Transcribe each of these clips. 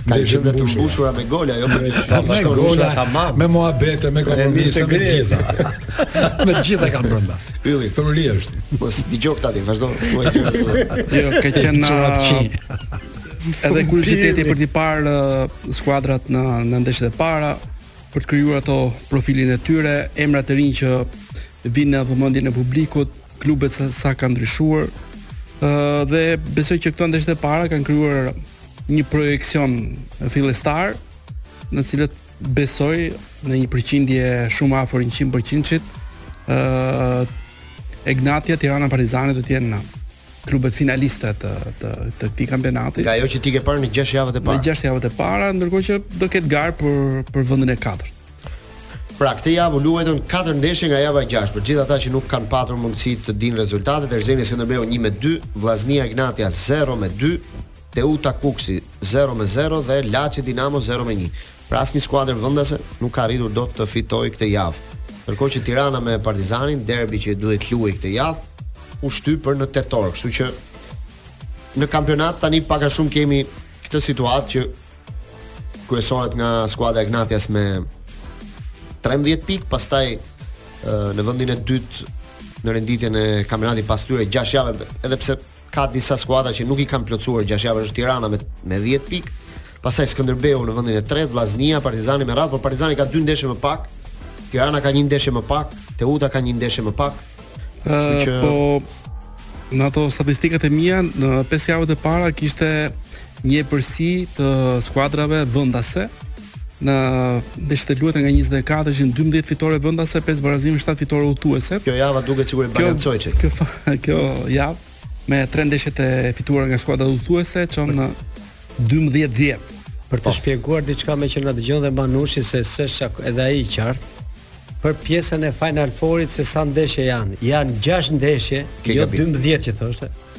Ka ndeshje të mbushura me gola, jo me po, me gola tamam. Me muhabete, me kompromise, me gjitha. Me gjitha kanë brenda. Ylli, turli është. Po dëgjoj këtë atë, vazhdo. Jo, ka qenë në uh, Edhe kurioziteti për të parë uh, skuadrat në në ndeshjet e para, për të krijuar ato profilin e tyre, emra të rinj që vijnë në vëmendjen e publikut, klubet sa, sa kanë ndryshuar. Ëh uh, dhe besoj që këto ndeshjet e para kanë krijuar Një projekcion fillestar në cilin besoj në një përqindje shumë afër 100%-shit, ë uh, Egnatia Tirana Partizani do të jenë klubet finaliste të të të këtij kampionati. Nga ajo që ti ke parë në 6 javët e para. Në 6 javët e para, ndërkohë që do ketë garë për për vendin e katërt. Pra, këtë javë u luajtën 4 ndeshje nga java e 6. Për gjithë ata që nuk kanë patur mundësi të dinë rezultatet, Erzeni Skënderbeu 1 me 2, Vllaznia Egnatia 0 me 2, Teuta Kukësi 0 me 0 dhe Laçi Dinamo 0 me 1. Pra asnjë skuadër vendase nuk ka arritur dot të fitojë këtë javë. Ndërkohë që Tirana me Partizanin, derbi që duhet të luhej këtë javë, u shty për në tetor, kështu që në kampionat tani pak a shumë kemi këtë situatë që kryesohet nga skuadra e Egnatias me 13 pikë, pastaj në vendin e dytë në renditjen e kampionatit pas këtyre 6 javë, edhe pse Ka disa skuadra që nuk i kanë plotësuar 6 javë është Tirana me me 10 pikë. Pastaj Skënderbeu në vendin e tretë, Vllaznia, Partizani me radhë, por Partizani ka dy ndeshje më pak. Tirana ka një ndeshje më pak, Teuta ka një ndeshje më pak. Kështu që po në ato statistikat e mia në 5 javët e para kishte një epërsi të skuadrave vendase, Në ndeshjet e luajtura nga njëzet e katër, ishin dymbëdhjetë fitore vendase, pesë barazime, shtatë fitore udhëtuese. Kjo java duket sikur e balancoi çik. Kjo, kjo, kjo javë me tre ndeshjet e fituara nga skuadra udhëtuese çon në 12-10. Për të po. shpjeguar diçka meqë na dëgjon dhe Manushi se s'është edhe ai i qartë për pjesën e Final Fourit se sa ndeshje janë. Janë 6 ndeshje, jo 12 që thoshte.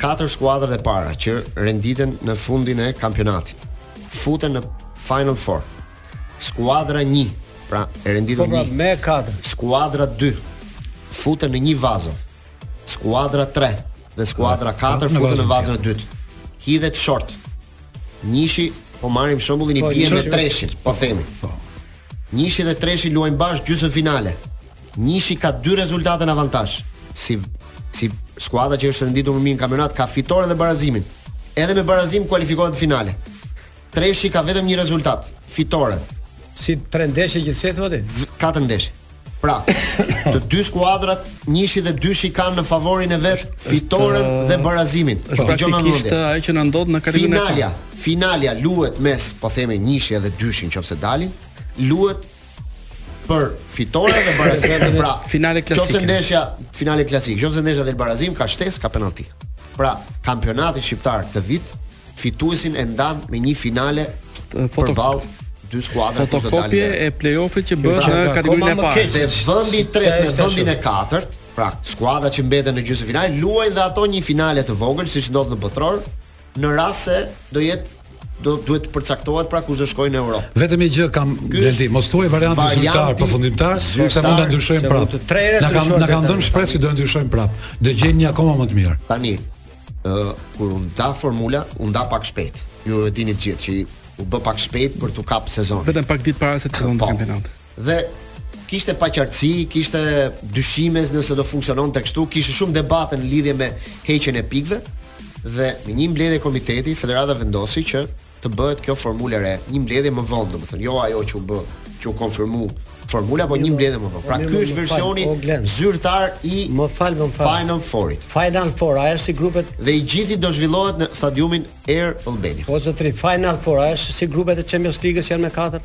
Katër skuadrat e para që renditen në fundin e kampionatit futen në Final Four. Skuadra 1, pra e renditur po, pra, një. Me 4. Skuadra 2 futen në një vazo. Skuadra 3 dhe skuadra 4 futen në vazon e dytë. Hidhet short. Njëshi po marrim shembullin i po, bie me treshin, po themi. Po. Njëshi dhe treshi luajnë bashkë gjysmëfinale. Njëshi ka dy rezultate në avantazh. Si si skuadra që është renditur më mirë në kampionat ka fitoren dhe barazimin. Edhe me barazim kualifikohet në finale. Treshi ka vetëm një rezultat, fitoren. Si tre ndeshje gjithsej thua ti? Katër ndeshje. Pra, të dy skuadrat, njëshi dhe dyshi kanë në favorin e vet fitoren dhe barazimin. Është po, praktikisht ajo që na ndodh në kategorinë e parë. Finalja, finalja luhet mes, po themi, njëshi dhe dyshit nëse dalin, luhet për fitore dhe barazim. pra, finale klasike. Qoftë se ndeshja, finale klasike. Qoftë se ndeshja del barazim ka shtesë, ka penallti. Pra, kampionati shqiptar këtë vit fituesin e ndan me një finale përballë dy skuadra të dalin. Fotokopje e play-offit që bëhet pra, në kategorinë e parë. Dhe vendi i tretë me vendin e katërt, pra skuadrat që mbeten në gjysmëfinale luajnë dhe ato një finale të vogël siç ndodh në Botëror, në rast se do jetë do duhet të përcaktohet pra kush do shkojë në Europë. Vetëm një gjë kam Beldi, mos thuaj variantin zyrtar përfundimtar, sepse mund ta ndryshojmë prapë. Na kanë na kanë dhënë shpresë se do e ndryshojmë prapë. Do gjejmë një akoma më të mirë. Tani, ë uh, kur u nda formula, u nda pak shpejt. Ju e dini të gjithë që u bë pak shpejt për të kap sezonin. Vetëm pak ditë para se të fillojë po. kampionati. Dhe kishte paqartësi, kishte dyshime nëse do funksiononte kështu, kishte shumë debate në lidhje me heqjen e pikëve dhe me një mbledhje komiteti federata vendosi që të bëhet kjo formulë e re, një mbledhje më vonë, domethënë jo ajo që u bë, që u konfirmu formula, po një mbledhje më vonë. Pra ky është versioni zyrtar i më fal, më fal. Final Four-it. Final Four, a është si grupet dhe i gjithi do zhvillohet në stadiumin Air Albania. Po zotri, Final Four, a është si grupet e Champions League-s janë me katër.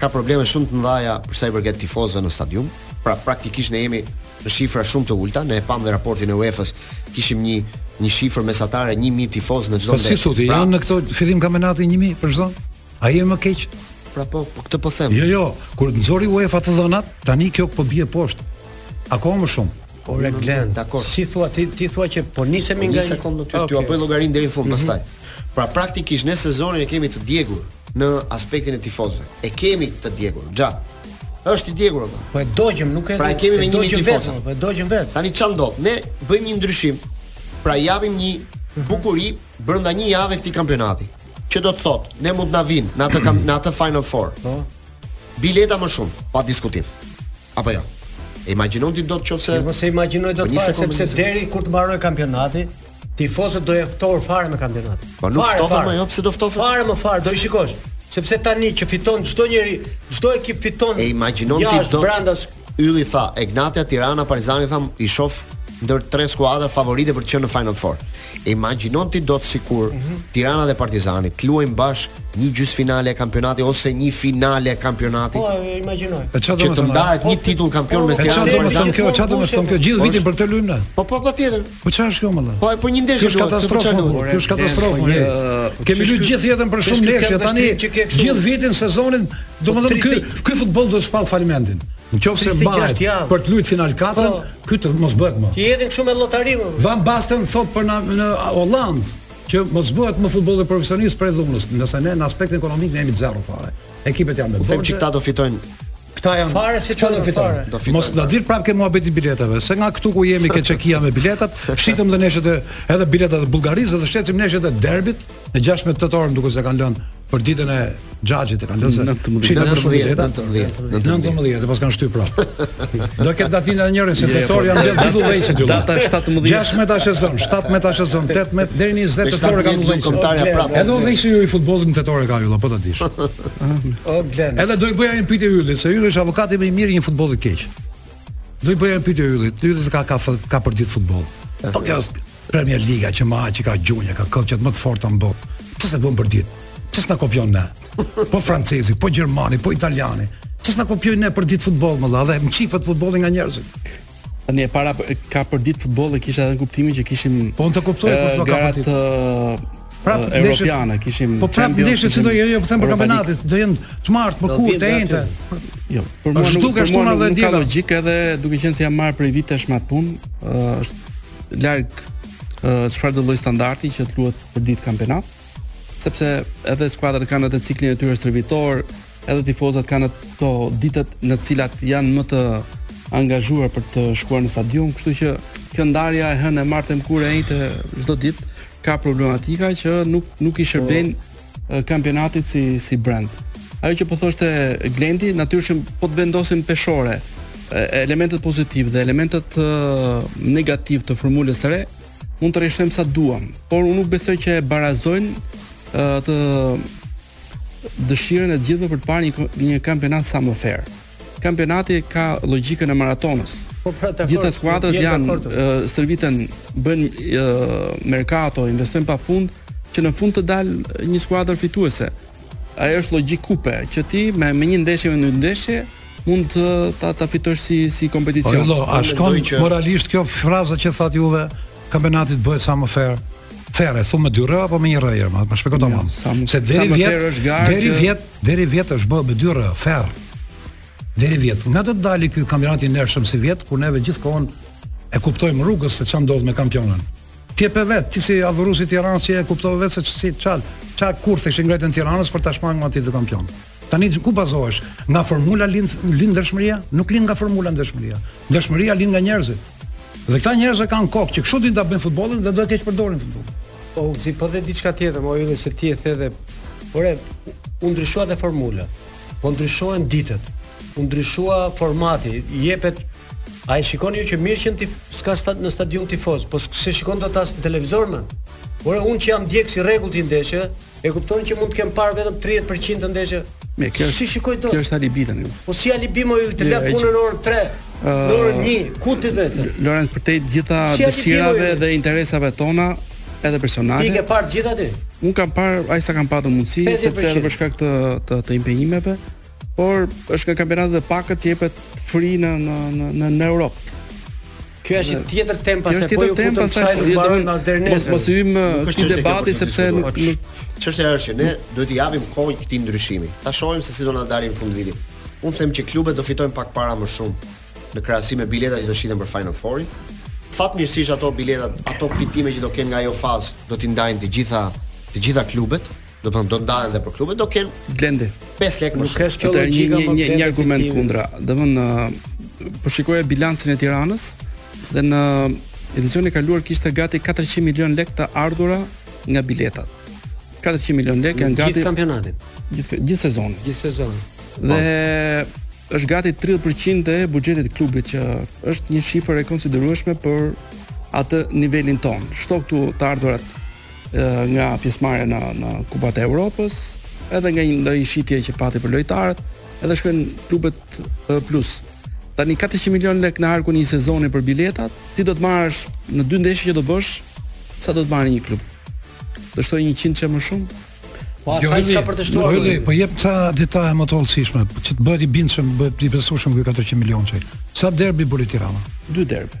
ka probleme shumë të mëdha për sa i përket tifozëve në stadium. Pra praktikisht ne jemi në shifra shumë të ulëta, ne e pamë dhe raportin e UEFA-s, kishim një një shifër mesatare 1000 tifozë në çdo po ndeshje. Po si thu ti, pra, janë në këto fillim kampionati 1000 për çdo? A jemi më keq? Pra po, po këtë po them. Jo, jo, kur nxori UEFA të dhënat, tani kjo po bie poshtë. Akoma më shumë. Ore Glen, si thua ti, ti thua që po nisemi nga një sekond më ty, okay. ti apo llogarin deri në fund mm -hmm. pastaj. Pra praktikisht ne sezonin e kemi të djegur në aspektin e tifozëve. E kemi të djegur, xha. Është i djegur apo? Po e dogjëm, nuk e Pra e kemi me një tifozë. Po e dogjëm vet. Tani ça ndodh. Ne bëjmë një ndryshim. Pra japim një mhm. bukuri brenda një jave këtij kampionati. Që do të thotë, ne mund të na vinë në atë kam, në atë Final Four. Po. Bileta më shumë, pa diskutim. Apo jo. E imagjinon ti dot nëse Ti mos e imagjinoj dot fare sepse deri kur të mbarojë kampionati, tifozët do jenë ftohur fare me kampionatin. Po nuk ftohen më, jo pse do ftohen? Fare më fare, do i shikosh. Sepse tani që fiton çdo njeri, çdo ekip fiton. E imagjinon ti dot. Brandas... Ylli tha, Egnatia, Tirana, Partizani tha, i shof ndër tre skuadra favorite për të qenë në Final Four. E imagjinon ti dot sikur mm -hmm. Tirana dhe Partizani të luajnë bashkë një gjysmëfinale e kampionatit ose një finale e kampionatit. Po, e imagjinoj. Që të ndahet po, një titull kampion po, mes Tiranës dhe Partizanit. Kjo çfarë do të thonë kjo gjithë vitin për këtë luajmë na? Po po patjetër. Po çfarë është kjo më Po për një ndeshje është katastrofë. Kjo është katastrofë. Po, Kemi luajtur gjithë jetën për shumë ndeshje tani. Gjithë vitin sezonin, domethënë ky ky futboll do të shpall falimentin. Në qofë se mbahet për të lujtë final 4, Ky të mos bëhet më. Ti erdhin kështu me llotari më. Van Basten thotë për na në Hollandë që mos bëhet më futbolli profesionist prej dhunës, ndërsa ne në aspektin ekonomik ne jemi te zero fare. Ekipet janë me borxhe. Them që këta do fitojnë Këta janë fare si çfarë do fitojnë. Do fitojnë. Mos na dil prapë ke muhabet i biletave, se nga këtu ku jemi ke Çekia me biletat, shitëm dhe ndeshjet e edhe biletat e Bullgarisë dhe shtymë ndeshjet e derbit në 16 tetor duke se kanë lënë për ditën e xhaxhit e kanë lënë se 19 19 19 pastaj kanë shtyrë prapë. Do ketë datën edhe njëri se tetor janë bërë gjithë udhëheqësit ju. Data 17. 16 tash e zon, 17 tash e zon, 18 deri në 20 tetor kanë udhëheqësit. Kombëtarja prapë. Edhe udhëheqësi ju i futbollit në tetor e ka ju, po ta dish. O Glen. Edhe do i bëja një pyetje Yllit, se Ylli është avokati më i mirë i një futbolli të keq. Do i bëja një pyetje Yllit, Yllit ka ka ka për ditë futboll. Po kjo Premier Liga që më aq i ka gjunjë, ka këllqet më të forta në botë. Çfarë se bën për ditë? Çfarë s'na kopjon ne? Po francezi, po gjermani, po italiani. Çfarë s'na kopjojnë ne për ditë futboll më dha dhe më çifët futbollin nga njerëzit. Tani e para ka për ditë futboll e kisha edhe kuptimin që kishim Po unë të kuptoj po çka ka për ditë. Prap uh, europiane kishim Po prap ndeshjet që do jo jo po them për kampionatin, do jenë të martë, mërkurë, të enjte. Jo, për mua nuk duket e shtuna dhe e diela. Ka logjikë edhe duke qenë se jam marrë prej vitesh me punë, është larg çfarëdo lloj standardi që të luhet për ditë kampionat, sepse edhe skuadrat kanë atë ciklin e tyre stërvitor, edhe tifozat kanë ato ditët në të cilat janë më të angazhuar për të shkuar në stadium, kështu që kjo ndarja e hënë e martë e mërkurë e enjte çdo ditë ka problematika që nuk nuk i shërben po, kampionatit si si brand. Ajo që po thoshte Glendi, natyrisht po të vendosim në peshore elementët pozitiv dhe elementët negativ të formulës së re, mund të rreshtojmë sa duam, por unë nuk besoj që e barazojnë atë dëshirën e të gjithëve për të parë një një kampionat sa më fair. Kampionati ka logjikën e maratonës. Po pra, dakor. Gjithë skuadrat janë stërviten, bëjnë uh, merkato, investojnë pafund që në fund të dalë një skuadër fituese. Ajo është logjikë kupe, që ti me me një ndeshje dy ndeshje mund të ta ta fitosh si si kompeticion. Po, a shkon që... moralisht kjo fraza që thatë juve, kampionati të bëhet sa më fair? Fair, e thua me dy rë apo me një rë, më shpjego tamam. Se deri vjet, deri vjet, Deri vjet është bë me dy rrathë, ferr. Deri vjet. Nga do të dalë ky kampionat i ndershëm sivjet kur neve gjithë kohën e kuptojmë rrugës se ça ndodh me kampionin. Ti e pe vet, ti si adhurues i Tiranës që e kuptove vetë se si, ça, ça kurthesh ngritën Tiranës për ta shmangur nga titulli kampion. Tani ku bazohesh? Nga formula lind lind ndershmëria? Nuk lind nga formula ndershmëria. Ndershmëria lind nga njerëzit. Dhe këta njerëz e kanë në kokë që kështu do ta bëjnë futbollin dhe do ta keqpërdorin futbollin. Po, po dhe diçka tjetër, më vjen se ti e the dhe parë, u ndryshua dhe formula. Po ndryshohen ditët. U ndryshua formati, jepet A e shikon, jo që mirë që ti s'ka stad, në stadium tifoz, po s'e shikon dot as në televizor më. Ore unë që jam ndjekës i rregullt i ndeshjeve, E kupton që mund të kem parë vetëm 30 për qind të ndeshjeve. Më, jo s'i shikoj dot. Kjo është alibi tani. Po si alibi mo, ku të lë puna në orën 3. Në orën 1, ku ti vetë? Lorenc përtej të gjitha dëshirave dhe interesave tona edhe personale. Ti ke parë gjitha ti? Unë kam parë aq sa kam patur mundësi sepse edhe për shkak të të, të impenjimeve, por është nga kampionatet e pakët që jepet free në në në në Europë. Kjo është një tjetër temë se po iu futëm pastaj nuk mbarojmë as deri nesër. Mos mos hyjmë në këtë debat sepse po çështja është që ne duhet t'i japim kohë këtij ndryshimi. Ta shohim se si do na dali në fund të vitit. Unë them që klubet do fitojnë pak para më shumë në krahasim me biletat që do shiten për Final Four-in. Fatmirësisht ato biletat, ato fitime që do kenë nga ajo fazë do t'i ndajnë të gjitha të gjitha klubet. domethënë do ndahen dhe për klubet do kenë Blendi 5 lekë më shumë. Kjo është një një, një, një argument kundra. Domethënë po shikoja bilancin e Tiranës dhe në edicionin e kaluar kishte gati 400 milion lekë të ardhura nga biletat. 400 milion lekë janë gati gjithë kampionatin. Gjithë gjithë sezonin. Gjithë sezonin. Dhe po. është gati 30% e buxhetit të klubit që është një shifër e konsiderueshme për atë nivelin tonë. Shto këtu të ardhurat nga pjesëmarrja në në Kupat e Evropës, edhe nga një ndonjë shitje që pati për lojtarët, edhe shkojnë klubet plus. Tani 400 milionë lekë në arkën e një sezoni për biletat, ti do të marrësh në dy ndeshje që do bësh, sa do të marrë një klub? Do shtojë 100 e ca më shumë? Po jo, as s'ka për të shtuar. Jo, po jep ca detaje më të hollësishme, që të bëhet i bindshëm, bëhet i besueshëm ky 400 milionëshi. Sa derbi bëri Tirana? Dy derbi.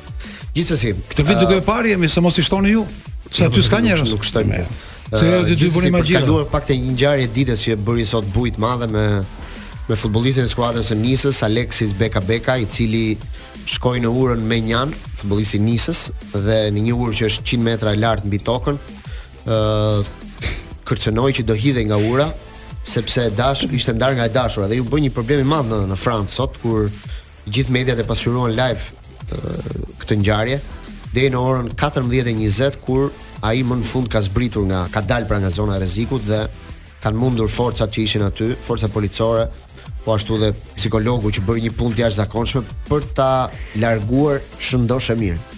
Gjithsesi, këtë vit duke e parë jemi se mos i shtoni ju. Se aty s'ka njerëz. Nuk shtojmë. Se ju do bëni magji. Kalojmë pak te një ngjarje e ditës që bëri sot bujë të madhe me me futbollistin e skuadrës së Nisës, Alexis Beka Beka, i cili shkoi në urën Magnan, futbollisti i Nisës dhe në një urë që është 100 metra lart mbi tokën, ë uh, kërcënoi që do hidhej nga ura sepse dash ishte ndarë nga e dashura dhe u bë një problem i madh në në Francë sot kur Gjithë mediat e pasqyruan live këtë ngjarje deri në orën 14:20 kur ai më në fund ka zbritur nga ka dalë pra nga zona e rrezikut dhe kanë mundur forcat që ishin aty, forcat policore, po ashtu dhe psikologu që bëri një punë të jashtëzakonshme për ta larguar shëndoshë e mirë.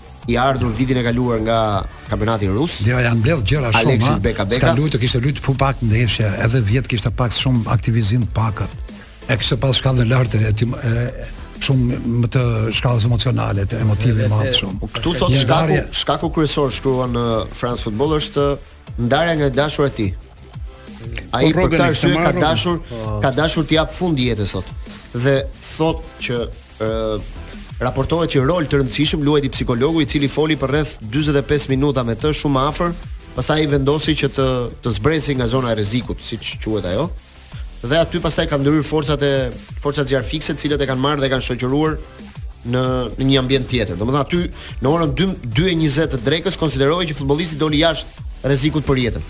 i ardhur vitin e kaluar nga kampionati rus. Jo, janë mbledh gjëra shumë. Alexis Beka Beka. Ka luajtur, kishte luajtur shumë pak ndeshje, edhe vjet kishte pak shumë aktivizim pak. E kishte pas shkallën lart e, e shumë më të shkallës emocionale, të emotive më atë shumë. Këtu thot shkaku, shkaku kryesor shkruan në uh, France Football është ndarja nga e dashura e tij. Ai po, për këtë arsye ka dashur, po. ka dashur t'i japë fund jetës sot. Dhe thot që raportohet që rol të rëndësishëm luajti psikologu i cili foli për rreth 45 minuta me të shumë afër, pastaj ai vendosi që të të zbresë nga zona e rrezikut, siç quhet ajo. Dhe aty pastaj kanë ndërhyrë forcat e forcat zjarrfikëse, të cilat e kanë marrë dhe e kanë shoqëruar në në një ambient tjetër. Domethënë aty në orën 2:20 të drekës konsiderohej që futbollisti doli jashtë rrezikut për jetën.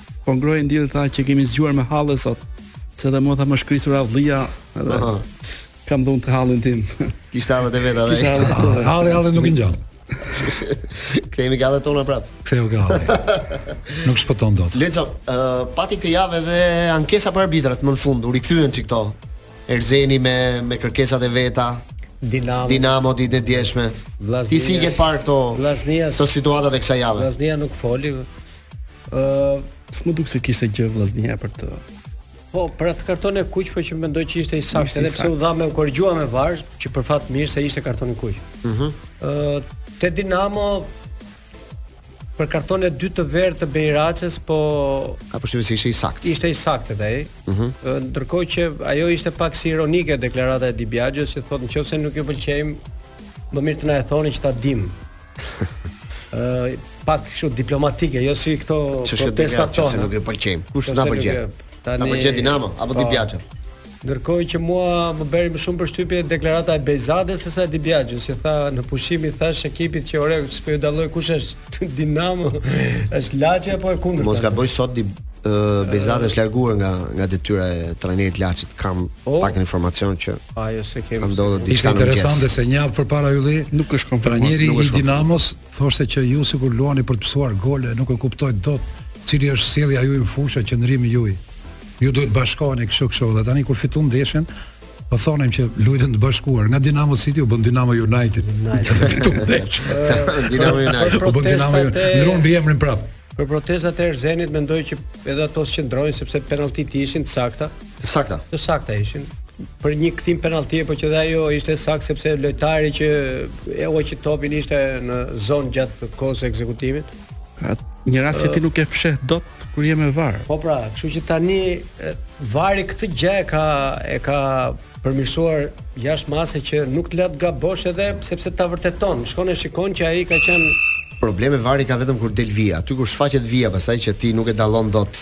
Po ngrohej ndjell tha që kemi zgjuar me halle sot. Se dhe motha më shkrisur avllia. Edhe, kam dhun të hallin tim. Kishte hallet e veta. Kishte hallet e veta. Halli halli nuk i ngjan. Kthehemi ka hallet tona prap. Ktheu ka halli. nuk shpëton dot. Leco, uh, pati këtë javë edhe ankesa për arbitrat më në fund, u rikthyen çik këto. Erzeni me me kërkesat e veta. Dinamo. Dinamo ditën e djeshme. Vllaznia. Ti si ke parë këto? Vllaznia. Këto situatat e kësaj jave. Vllaznia nuk foli. Ë, uh, s'më duk se kishte gjë Vllaznia për të. Po, për atë kartonin e kuq, po që mendoj që ishte i saktë, edhe pse u dha me u korrigjua me VAR, që për fat të mirë se ishte karton i kuq. Ëh. Uh -huh. te Dinamo për kartonin e dytë të verdhë të Beiracës, po kam përshtypjen se ishte i saktë. Ishte i saktë edhe ai. Ëh. Uh -huh. Ndërkohë që ajo ishte pak si ironike deklarata e Di Biagios, që thotë nëse nuk ju pëlqejmë, më mirë të na e thonë që ta dimë. Ëh, pak kështu diplomatike, jo si këto protestat tona. Çfarë nuk e pëlqejmë? Kush na pëlqen? Tani na pëlqen Dinamo apo po. Di Biagio? Ndërkohë që mua më bëri më shumë përshtypje deklarata e Bejzades sesa e Di Biagios, si tha në pushim i thash ekipit që ore s'po ju dalloj kush është Dinamo, është Laçi apo e kundërta. Mos gaboj sot dhe Bejzade është larguar nga nga detyra e trajnerit të Laçit. Kam oh. pak informacion që Ajo se kemi. Ka ndodhur diçka. Ishte interesante se një javë përpara ylli nuk është konfirmuar. Trajneri i Dinamos thoshte që ju sikur luani për të pësuar gole, nuk e kuptoj dot cili është sjellja juaj në fushë, qëndrimi juaj. Ju duhet të bashkoheni kështu kështu dhe tani kur fiton ndeshjen, Po thonim që luajtën të bashkuar nga Dinamo City u bën Dinamo United. Dinamo United. Po Dinamo United. Ndërron mbiemrin prap. Për protestat e Erzenit mendoj që edhe ato s'qëndrojnë sepse penalltitë ishin të sakta. Të sakta. Të sakta ishin për një kthim penallti po që dhe ajo ishte e saktë sepse lojtari që e hoqi topin ishte në zonë gjatë kohës së ekzekutimit. At, një rast që ti nuk e fsheh dot kur je me VAR. Po pra, kështu që tani VAR-i këtë gjë e ka e ka përmirësuar jashtë mase që nuk të lë të gabosh edhe sepse ta vërteton. Shkon e shikon që ai ka qenë probleme VAR-i ka vetëm kur del vija. Aty kur shfaqet vija, pastaj që ti nuk e dallon dot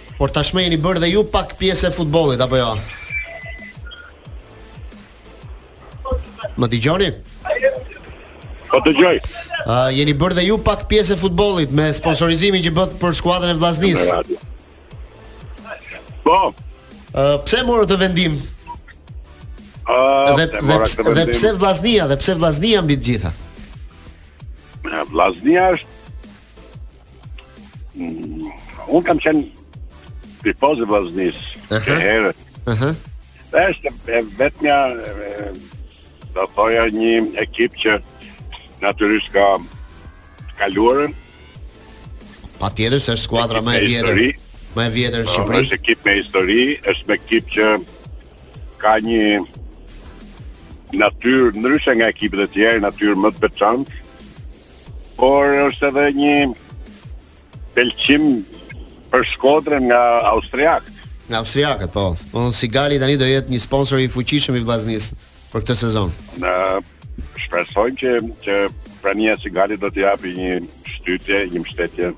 Por tashmë jeni bërë dhe ju pak pjesë e futbollit apo jo? Më dëgjoni? Po të dëgjoj. Uh, jeni bërë dhe ju pak pjesë e futbollit me sponsorizimin që bëtë për skuadrën e Vllaznisë. Po. Uh, pse e morët këtë vendim? Uh, dhe, dhe, pse, dhe pse Vllaznia, dhe pse Vllaznia mbi të gjitha? Vllaznia është Mm, unë kam qenë tifoz i Vllaznisë, uh -huh. herë. Uh -huh. Dhe është e vetë një, do thoja një ekip që natyrisht ka të kaluarën. Patjetër se është skuadra më e vjetër. Më e vjetër në po, Shqipëri. Është ekip me histori, është me ekip që ka një natyrë ndryshe nga ekipet e tjera, natyrë më të veçantë. por është edhe një pëlqim për Shkodrën nga austriakët. Nga austriakët, po. Po Sigali tani do jetë një sponsor i fuqishëm i Vllaznisë për këtë sezon. Ne shpresojmë që që prania e Sigalit do t'i japi një shtytje, një mbështetje.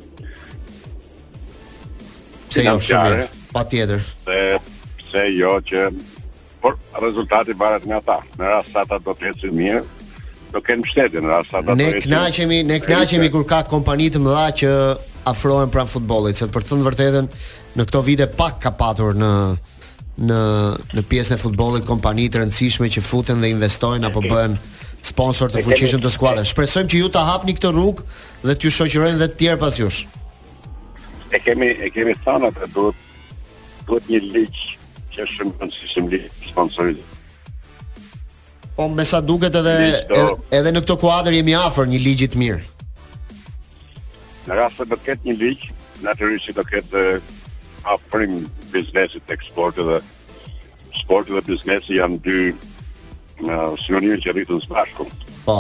Pse jo shumë? Patjetër. Se pse jo që Por rezultati varet nga ta. Në rast se ata do të ecin mirë, do kenë mbështetje në rast se ata do të ecin. Ne kënaqemi, ne kënaqemi kur ka kompani të mëdha që afrohen pranë futbollit, sepse për të thënë të vërtetën, në këto vite pak ka patur në në në pjesën e futbollit kompani të rëndësishme që futen dhe investojnë apo bëhen sponsorë të fuqishëm të skuadrës. Shpresojmë që ju ta hapni këtë rrugë dhe t'ju shoqërojnë edhe të tjerë pas jush. E kemi e kemi thënë atë duhet Duhet një ligj që është shumë i rëndësishëm ligji i sponsorit. Po me sa duket edhe edhe, edhe në këtë kuadër jemi afër një ligji të mirë. Në rast se do të ketë një ligj, natyrisht do ketë afrim i biznesit tek sporti dhe Sporti dhe biznesi janë dy uh, sinonime që rriten së bashku. Po.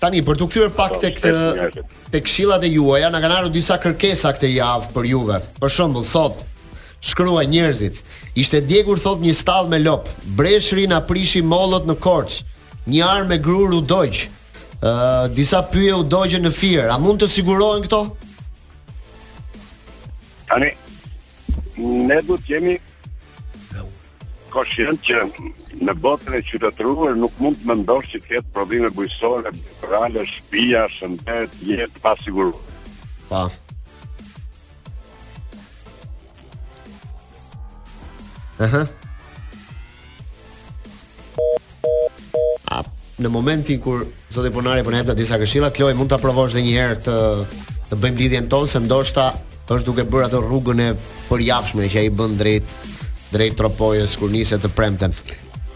Tani për t'u kthyer pak tek tek këshillat e juaja, na kanë ardhur disa kërkesa këtë javë për juve. Për shembull, thotë shkruajnë njerëzit, ishte djegur thotë një stallë me lopë, breshëri na prishi mollët në Korçë, një arë me grurë u dogj. Ë, uh, disa pyje u dogjën në Fier. A mund të sigurohen këto? Ani, ne duhet të jemi koshient që në botën e qytetëruar nuk mund të mendosh që të ketë prodhime bujqësore, rale, shpia, shëndet, jetë pa siguruar. Pa. Aha. Në momentin kur zoti Ponari po na jep disa këshilla, Kloi mund ta provosh edhe një herë të të bëjmë lidhjen tonë se ndoshta është duke bërë atë rrugën e përjavshme që ai bën drejt drejt Tropojës kur niset të premten.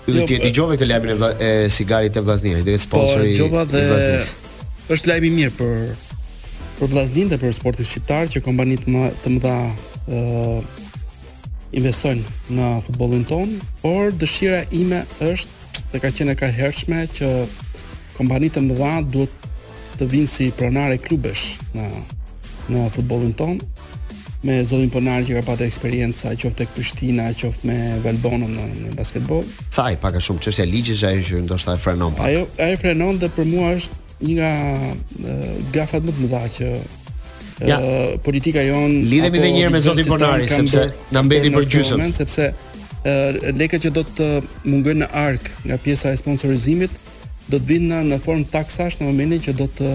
Po jo, ti e dëgjove këtë lajmin e, vla, e sigarit të Vllaznisë, dhe po, sponsori i Vllaznisë. Është lajm i mirë për për Vllazninë dhe për sportin shqiptar që kompani të mëdha ë investojnë në futbollin tonë, por dëshira ime është dhe ka qenë e kahershme që kompani të mëdha duhet të vijnë si pronare klubesh në në futbollin tonë me zotin Ponari që ka patë eksperienca qoftë tek Prishtina, qoftë me Valbonën në, në basketbol. Thuaj pak a shumë çështja e ligjit ajo që ndoshta e frenon pak. Ajo ajo frenon dhe për mua është një nga uh, gafat më të mëdha që ja. uh, politika jonë lidhemi edhe një herë me zotin Ponari sepse na mbeti për gjysmë sepse uh, lekët që do të mungojnë në arkë nga pjesa e sponsorizimit do të vijnë në formë taksash në momentin që do të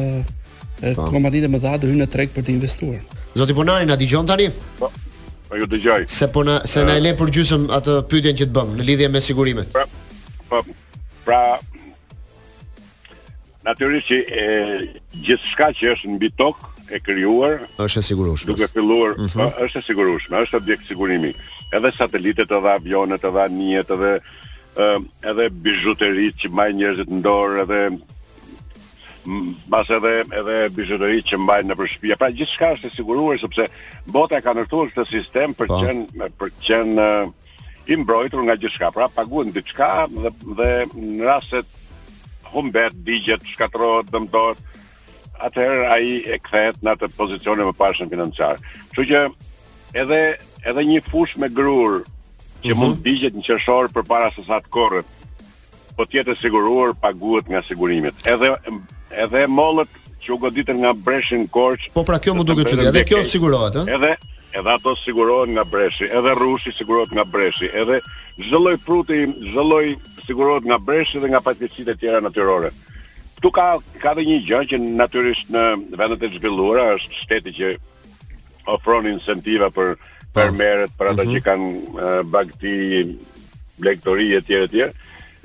po. kompanitë e mëdha do hyjnë në treg për të investuar. Zoti Ponari na dëgjon tani? Po. Po ju dëgjoj. Se po na se na e le për gjysëm atë pyetjen që të bëmë në lidhje me sigurimet. Pra, po, pra natyrisht që e gjithçka që është mbi tokë e krijuar është e sigurueshme. Duke filluar, mm -hmm. është e sigurueshme, është objekt sigurimi. Edhe satelitët, edhe avionët, edhe anijet, edhe uh, edhe bizhuteritë që mbajnë njerëzit në dorë, edhe mbas edhe edhe bizhuteritë që mbajnë nëpër shtëpi. Pra gjithçka është e siguruar sepse bota e ka ndërtuar këtë sistem për të po. qenë për të qenë uh, i mbrojtur nga gjithçka. Pra paguan diçka dhe dhe në rastet humbet, digjet, shkatërrohet, dëmtohet, atëherë ai rikthehet në atë pozicion e mëparshëm financiar. Kështu që edhe edhe një fushë me grurë që mhm. mund të digjet në qershor përpara se sa të korret, po të jetë e siguruar paguhet nga sigurimet. Edhe edhe mollët që u goditën nga breshri në Korçë. Po pra kjo më duket çudi, edhe kjo sigurohet, ëh? Edhe edhe ato sigurohen nga breshri, edhe rrushi sigurohet nga breshri, edhe çdo lloj fruti, çdo lloj sigurohet nga breshri dhe nga fatkeqësitë e tjera natyrore. Këtu ka ka dhe një gjë që natyrisht në vendet e zhvilluara është shteti që ofron incentiva për po. fermerët, për ato mm -hmm. që kanë uh, bagëti, blegtori etj etj.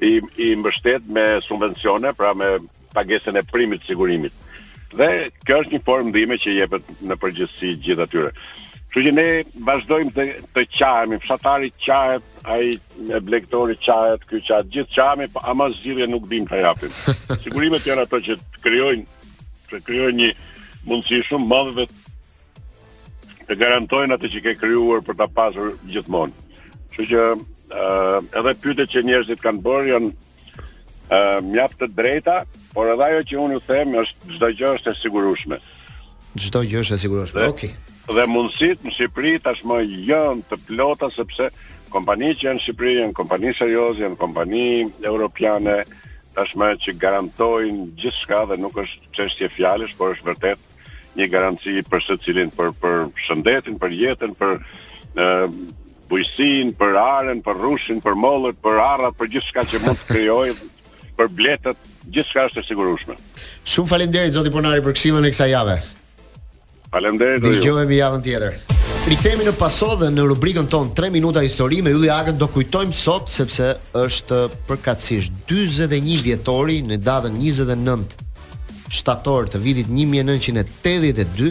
I i mbështet me subvencione, pra me pagesën e primit të sigurimit. Dhe kjo është një formë ndihme që jepet në përgjithësi gjithë atyre. Kështu që ne vazhdojmë të të qahemi, fshatari qahet ai me blegtori qahet, ky qahet, gjithë qahemi, po ama zgjidhje nuk dimë të japim. Sigurimet janë ato që të krijojnë të krijojnë një mundësi shumë të madhe dhe të garantojnë atë që ke krijuar për ta pasur gjithmonë. Kështu që ë uh, edhe pyetjet që njerëzit kanë bërë janë Ë mjaft të drejta, por edhe ajo që unë ju them është çdo gjë është e sigurueshme. Çdo gjë është e sigurueshme. Okej. Dhe mundësitë në Shqipëri tashmë janë të plota sepse kompanitë që janë në Shqipëri janë kompani serioze, janë kompani europiane tashmë që garantojnë gjithçka dhe nuk është çështje fjalësh, por është vërtet një garanci për secilin për për shëndetin, për jetën, për ë bujqësinë, për arën, për rrushin, për mollët, për arrat, për gjithçka që mund të krijojë, për bletët, gjithçka është e sigurueshme. Shumë faleminderit zoti Ponari për këshillën e kësaj jave. Faleminderit. Dëgjohemi javën tjetër. Rikthehemi në paso dhe në rubrikën tonë 3 minuta histori me Ylli Agën do kujtojmë sot sepse është përkatësisht 41 vjetori në datën 29 shtator të vitit 1982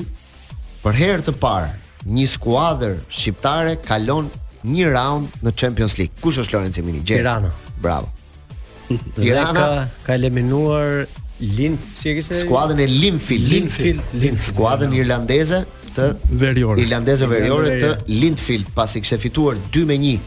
Për herë të parë, një skuadër shqiptare kalon një raund në Champions League. Kush është Lorenci im? Gjer. Tirana. Bravo. Tirana ka, ka eliminuar Lin, si e kishte? Skuadrën e Linfield, Linfield, Linfield skuadrën irlandezo-veriore. Irlandeze veriore të Linfield pasi kishte fituar 2-1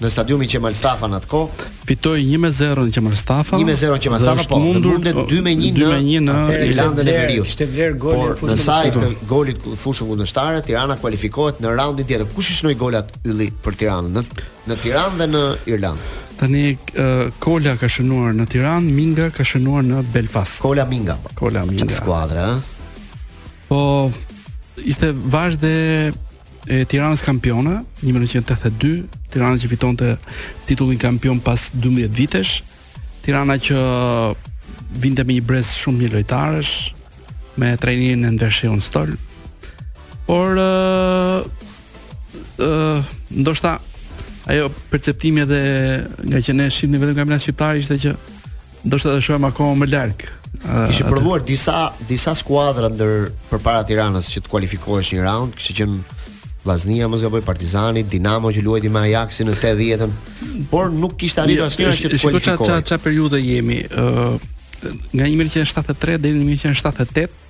në stadiumin Qemal Stafa në atë kohë. Fitoi 1 me 0 në Qemal Stafa. 1 me 0 në Qemal Stafa, po mundur, mundet 2 me 1 në, në, në Irlandën e Veriut. Kishte vlerë goli në fushën. Në sajë të golit në fushën kundërshtare, Tirana kualifikohet në raundin tjetër. Kush i shënoi golat Ylli për Tiranën në në Tiranë dhe në Irlandë? Tani uh, Kola ka shënuar në Tiranë, Minga ka shënuar në Belfast. Kola Minga. Po. Kola Minga. Çfarë skuadra? Po ishte vazhde e Tiranës kampione 1982, Tirana që fitonte titullin kampion pas 12 vitesh, Tirana që vinte me një brez shumë të mirë lojtarësh, me trajnerin Enver Shehun në stol. Por ë uh, uh, ndoshta ajo perceptimi edhe ngaqë ne shihnim vetëm kampionatin shqiptar ishte që Ndoshta të shkojmë akoma më larg. Uh, kishin provuar disa disa skuadra ndër përpara Tiranës që të kualifikohesh një raund, kishte qenë Vllaznia mos gaboj Partizani, Dinamo që luajti me Ajaxin në 80-ën, por nuk kishte arritur asnjë që të kualifikohej. Çfarë çfarë periudhe jemi? Ë uh, nga 1973 deri në 1978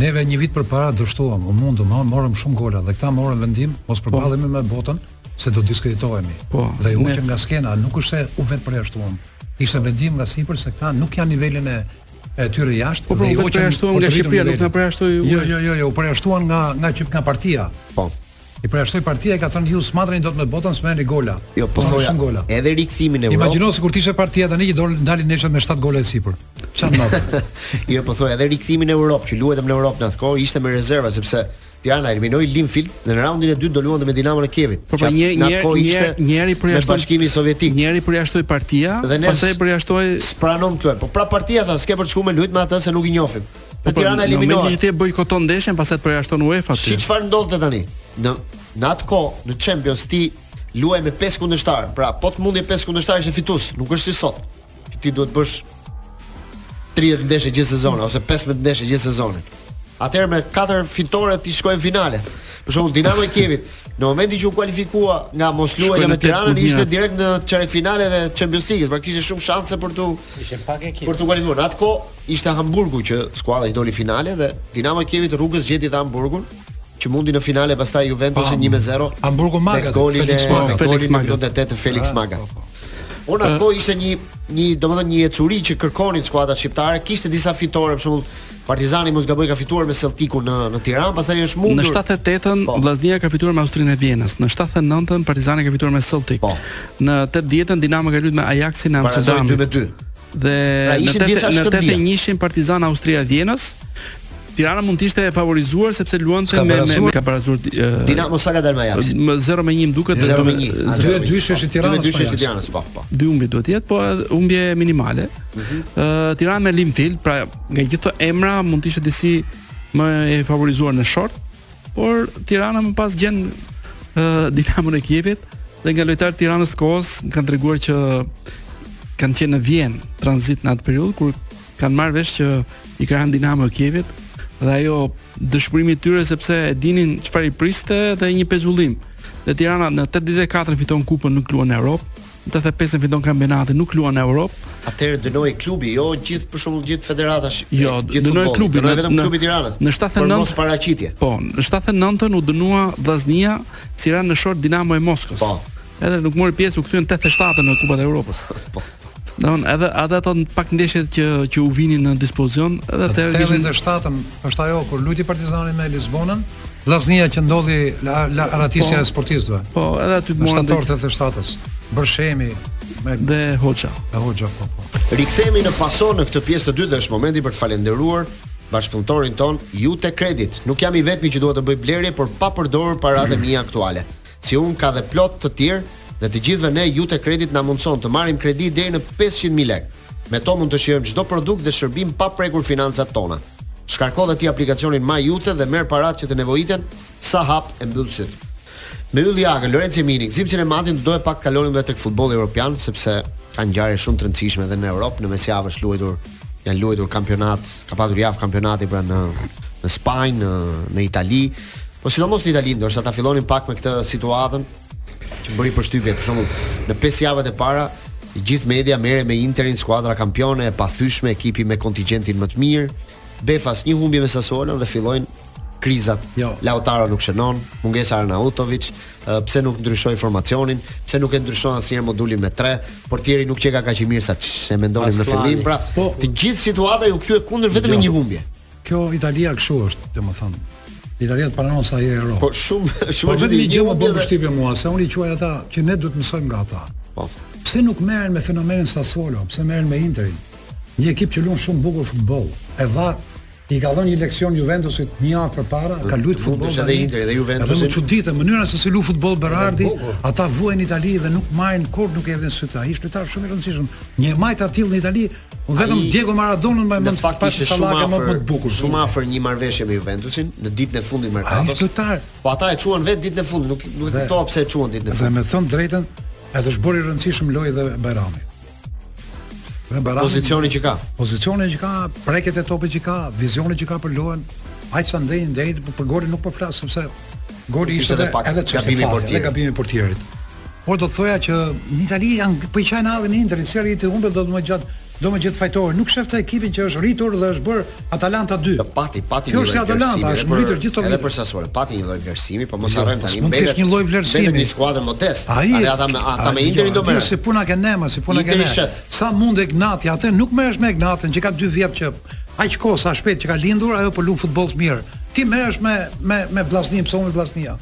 Neve një vit përpara dështuam, u mundëm, ha, morëm shumë gola dhe këta morën vendim mos po. përballemi me botën se do diskreditohemi. Po, dhe u hoqëm nga skena, nuk është se u vetë përjashtuam. Ishte po. vendim nga sipër se këta nuk janë nivelin e e tyre jashtë po, po, dhe u hoqëm nga Shqipëria, nuk na përjashtoi. Jo, jo, jo, jo, u përjashtuan nga nga që nga partia. Po. I përjashtoi partia i ka thënë ju s'mateni dot me botën se merrni gola. Jo, po thoja shumë gola. Edhe rikthimin në Evropë. Imagjino sikur të ishte partia tani që do luajnë nesër me 7 gola e sipër. Çan ndodh. jo, po thoja edhe rikthimin në Evropë që luajtëm në Evropë në atë kohë ishte me rezerva sepse Tirana eliminoi Linfield dhe në raundin e dytë do luante me Dinamon e Kievit. Po pra një një një njëri përjashtoi Bashkimin Sovjetik. Njëri përjashtoi partia, pastaj përjashtoi s'pranon këtu. Po pra partia tha, s'ke për të shkuar me lujt me atë se nuk i njohim. Në po, Tirana eliminohet. Në momentin që ti e bojkoton ndeshjen, pastaj të përjashton UEFA ti. Si çfarë ndodhte tani? Në në atë kohë, në Champions ti luaje me 5 kundërshtarë. Pra, po të mundje 5 kundërshtarë ishe fitues, nuk është si sot. Ti duhet të bësh 30 ndeshje gjithë sezonin ose 15 ndeshje gjithë sezonin. Atëherë me 4 fitore ti shkoje në finale. Për shembull Dinamo e Kievit, në momentin që u kualifikua nga mosluajtja me Tiranën, ishte direkt në çerekfinale të Champions League, pra kishte shumë shanse për t'u ishte pak e Për t'u kualifikuar. Atë kohë Ishte Hamburgu që skuadra që doli në finale dhe Dinamo e Kievit rrugës gjeti dhe Hamburgun që mundi në finale pastaj Juventus 1-0. Hamburgu Magath, golin Felix Magath, Felix Magath, golin e Felix Magath. Po në atë kohë ishte një një domethënë një ecuri që kërkonin skuadrat shqiptare, kishte disa fitore, për shembull Partizani mos gaboj ka fituar me Celticun në në Tiranë, pastaj është mundur. Në 78-ën po. Vllaznia ka fituar me Austrinë e Vjenës, në 79-ën Partizani ka fituar me Celtic. Po. Në 80-ën Dinamo ka luajtur me Ajaxin në Amsterdam. Pra 2-2. Dhe pra, në tetë në tetë e njëshin Partizani Austria e Vjenës, Tirana mund të ishte e favorizuar sepse luante me me, me ka barazuar Dinamo sa ka dalë me Ajax. 0 me 1 më duket 0 me 1. Dy e dysh është Tirana. Dy e dysh është Tirana, po po. Dy humbje duhet të jetë, po humbje minimale. Ëh mhm. Tirana me Linfield, pra nga gjithë ato emra mund të ishte disi më e favorizuar në short. Por Tirana më pas gjen uh, Dinamon e Kievit dhe nga lojtarët e Tiranës të kohës kanë treguar që kanë qenë në Vjenë tranzit në atë periudhë kur kanë marrë vesh që i ka rënë Dinamo e Kievit dhe ai dëshpërimi i tyre sepse e dinin çfarë i priste dhe një pezullim. Dhe Tirana në 84 fiton kupën nuk luan në Europë. 85 fiton kampionatin, nuk luan në Europë. Atëherë dënohej klubi, jo gjithë për shembull gjithë federata shqiptare. Jo, gjithë dënohej klubi, dënohej vetëm klubi i Tiranës. Në 79 për mosparaqitje. Po, në 79-ën u dënua Vllaznia se i ra në short Dinamo e Moskës. Po. Edhe nuk mori pjesë, u kthyen 87-ën në Kupën e Europës. Po. Do, edhe edhe ato pak ndeshjet që që u vinin në dispozicion, edhe te 87-ën është ajo kur lujti Partizani me Lizbonën, Vllaznia që ndodhi a, arratisja po, e sportistëve. Po, edhe aty të morën shtator të 87-s. Bërshemi me dhe Hoxha. Dhe Hoxha po. po. Rikthehemi në Pasó në këtë pjesë të dytë dhe është momenti për të falënderuar bashkëpunëtorin tonë Iute Credit. Nuk jam i vetmi që dua të bëj blerje, por pa përdorur paratë e mia aktuale. Si unë ka dhe plot të tjerë dhe të gjithëve ne Iute Credit na mundëson të marrim kredi deri në pesëqind mijë lekë. Me to mund të shijojmë çdo produkt dhe shërbim pa prekur financat tona. Shkarko dhe ti aplikacionin MyIute dhe merr paratë që të nevojiten sa hap e mbyll sytë. Me Ylli Agën, Lorenc Jeminin, Gëzim Sinematin do doja pak të kalonim dhe tek futbolli europian sepse ka ngjarje shumë të rëndësishme dhe në Europë, në mesjavë është luajtur janë luajtur kampionat, ka pasur javë kampionati pra në në Spanjë, në në Itali, Po sidomos në Itali ndoshta ta fillonim pak me këtë situatën që bëri përshtypje, për shembull, në 5 javët e para gjithë media merrej me Interin, skuadra kampione e pathyeshme, ekipi me kontingjentin më të mirë. Befas një humbje me Sassuolo dhe fillojnë krizat. Jo. Lautaro nuk shënon, mungesa e Arnautoviç, pse nuk ndryshoi formacionin, pse nuk e ndryshon asnjëherë modulin me 3, portieri nuk qeka kaq i mirë sa ç'e mendonim në fillim, pra po, të gjithë situata iu kthye kundër vetëm jo. një humbje. Kjo Italia kështu është, domethënë. Italia të pranon sa herë fiton. Po shumë shumë Por vetëm një gjë më bën përshtypje mua, se unë i quaj ata që ne duhet të mësojmë nga ata. Po. Pse nuk merren me fenomenin Sassuolo, pse merren me Interin? Një ekip që luan shumë bukur futboll. E dha i ka dhënë një leksion Juventusit një javë përpara, ka luajtur futboll edhe tani. Inter, edhe Juventus. Edhe më çudit mënyra se si lu futboll Berardi, ata vuajnë në Itali dhe nuk marrin kurrë, nuk e hedhin sy ta. Ai është lojtar shumë i rëndësishëm. Një majtosh aty në Itali Unë vetëm Ai, Diego Maradona mbaj mend, fakt ishte shumë afër, më të bukur. Shumë afër një marrëveshjeje me Juventusin në ditën e fundit të merkatos. Ai është lojtar. Po ata e çuan vetë ditën e fundit, nuk nuk e kuptova pse e çuan ditën e fundit. Dhe me thënë të drejtën, edhe është bërë i rëndësishëm në lojë dhe Bajrami. Dhe Bajrami pozicioni që ka. Pozicioni që ka, prekjet e topit që ka, vizioni që ka për lojën. Ai sa ndej ndej për, për golin nuk po flas sepse goli ishte edhe, edhe çështje gabimi i portierit. Gabimi i portierit. Por do të thoja që në Itali janë po i qajnë hallin e Interit, se Interi humbet do të më gjatë do me gjet fajtorë. Nuk shef atë ekipin që është rritur dhe është bërë Atalanta 2. Të pati, pati Kjo është Atalanta, është rritur gjithë Edhe për Sassuolo, pati një lloj vlerësimi, po mos jo, harrojmë tani. Mund të kesh një lloj vlerësimi. Vetëm një skuadër modeste. Ai ata me ata me Interin do merr. Si puna kanë nema, si puna kanë. Sa mund Ignati atë, nuk më është me Egnatian që ka 2 vjet që aq kohë sa shpejt që ka lindur, ajo po lun futboll të mirë ti merresh me me me Vllazninë, pse unë Vllaznia?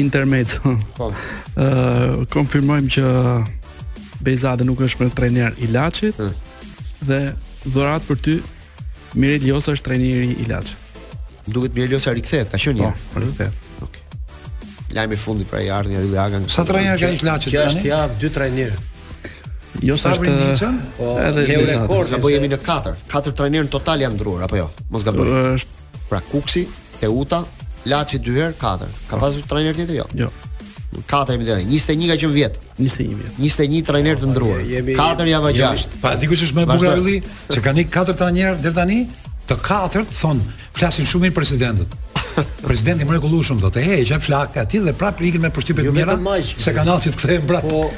Intermezzo. Po. E konfirmojmë që Bejzade nuk është më trajner i Laçit. Hmm. Dhe dhuratë për ty Mirel Josa është trajneri i Laçit. Duket Mirel Josa rikthehet, ka qenë një. Po, rikthehet. Okej. Okay. Lajmi i fundit pra i erdhi Ylli Agës. Sa trajnerë ka ikë Laçit tani? Është javë dy trajnerë. Jo sa është po, edhe rekord, apo jemi në 4. 4 trajnerë në total janë ndruar apo jo? Mos gaboj. Është Pra Kukësi, Teuta, Laçi dy herë, katër. Ka po. pasur trajner tjetër jo? Jo. Katër jemi tani. 21 ka qenë vjet. 21 vjet. 21 trajnerë të ndruar. Katër java gjashtë. Po di kush është më e bukur Ylli, që kanë ikë katër trajnerë deri tani, të katërt thon, flasin shumë mirë për presidentët. President i mrekullueshëm do të heqë flakë aty dhe prapë ikën me përshtypje jo, të mira. Se kanë që të kthehen prapë. Po,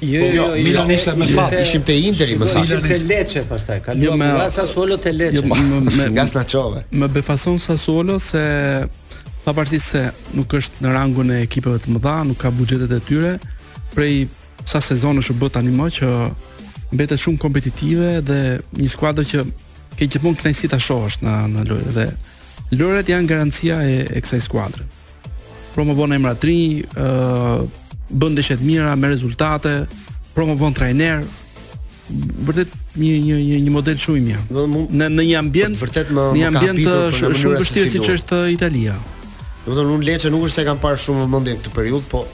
Jo, jo, jo, Milan jo, ishte me fat, ishim te Interi më saktë. Ishim te Lecce pastaj, kaluam jo, nga Sassuolo te Lecce. Jo, nga Sassuolo. Më befason Sassuolo se pavarësisht se nuk është në rangun e ekipeve të mëdha, nuk ka buxhetet e tyre, prej sa sezonësh u bë tani më që mbetet shumë kompetitive dhe një skuadër që ke gjithmonë kënaqësi ta shohësh në në lojë dhe lojtarët janë garancia e, e kësaj skuadre. promovon emra të rinj, ë uh, bën ndeshje të mira me rezultate, promovon trajnerë, vërtet një një një një model shumë i mirë. Në në një ambient vërtet më një ambient shumë shumë vështirë siç është Italia. Domethënë unë Lecce nuk është se e kam parë me shumë vëmendje këtë periudhë, po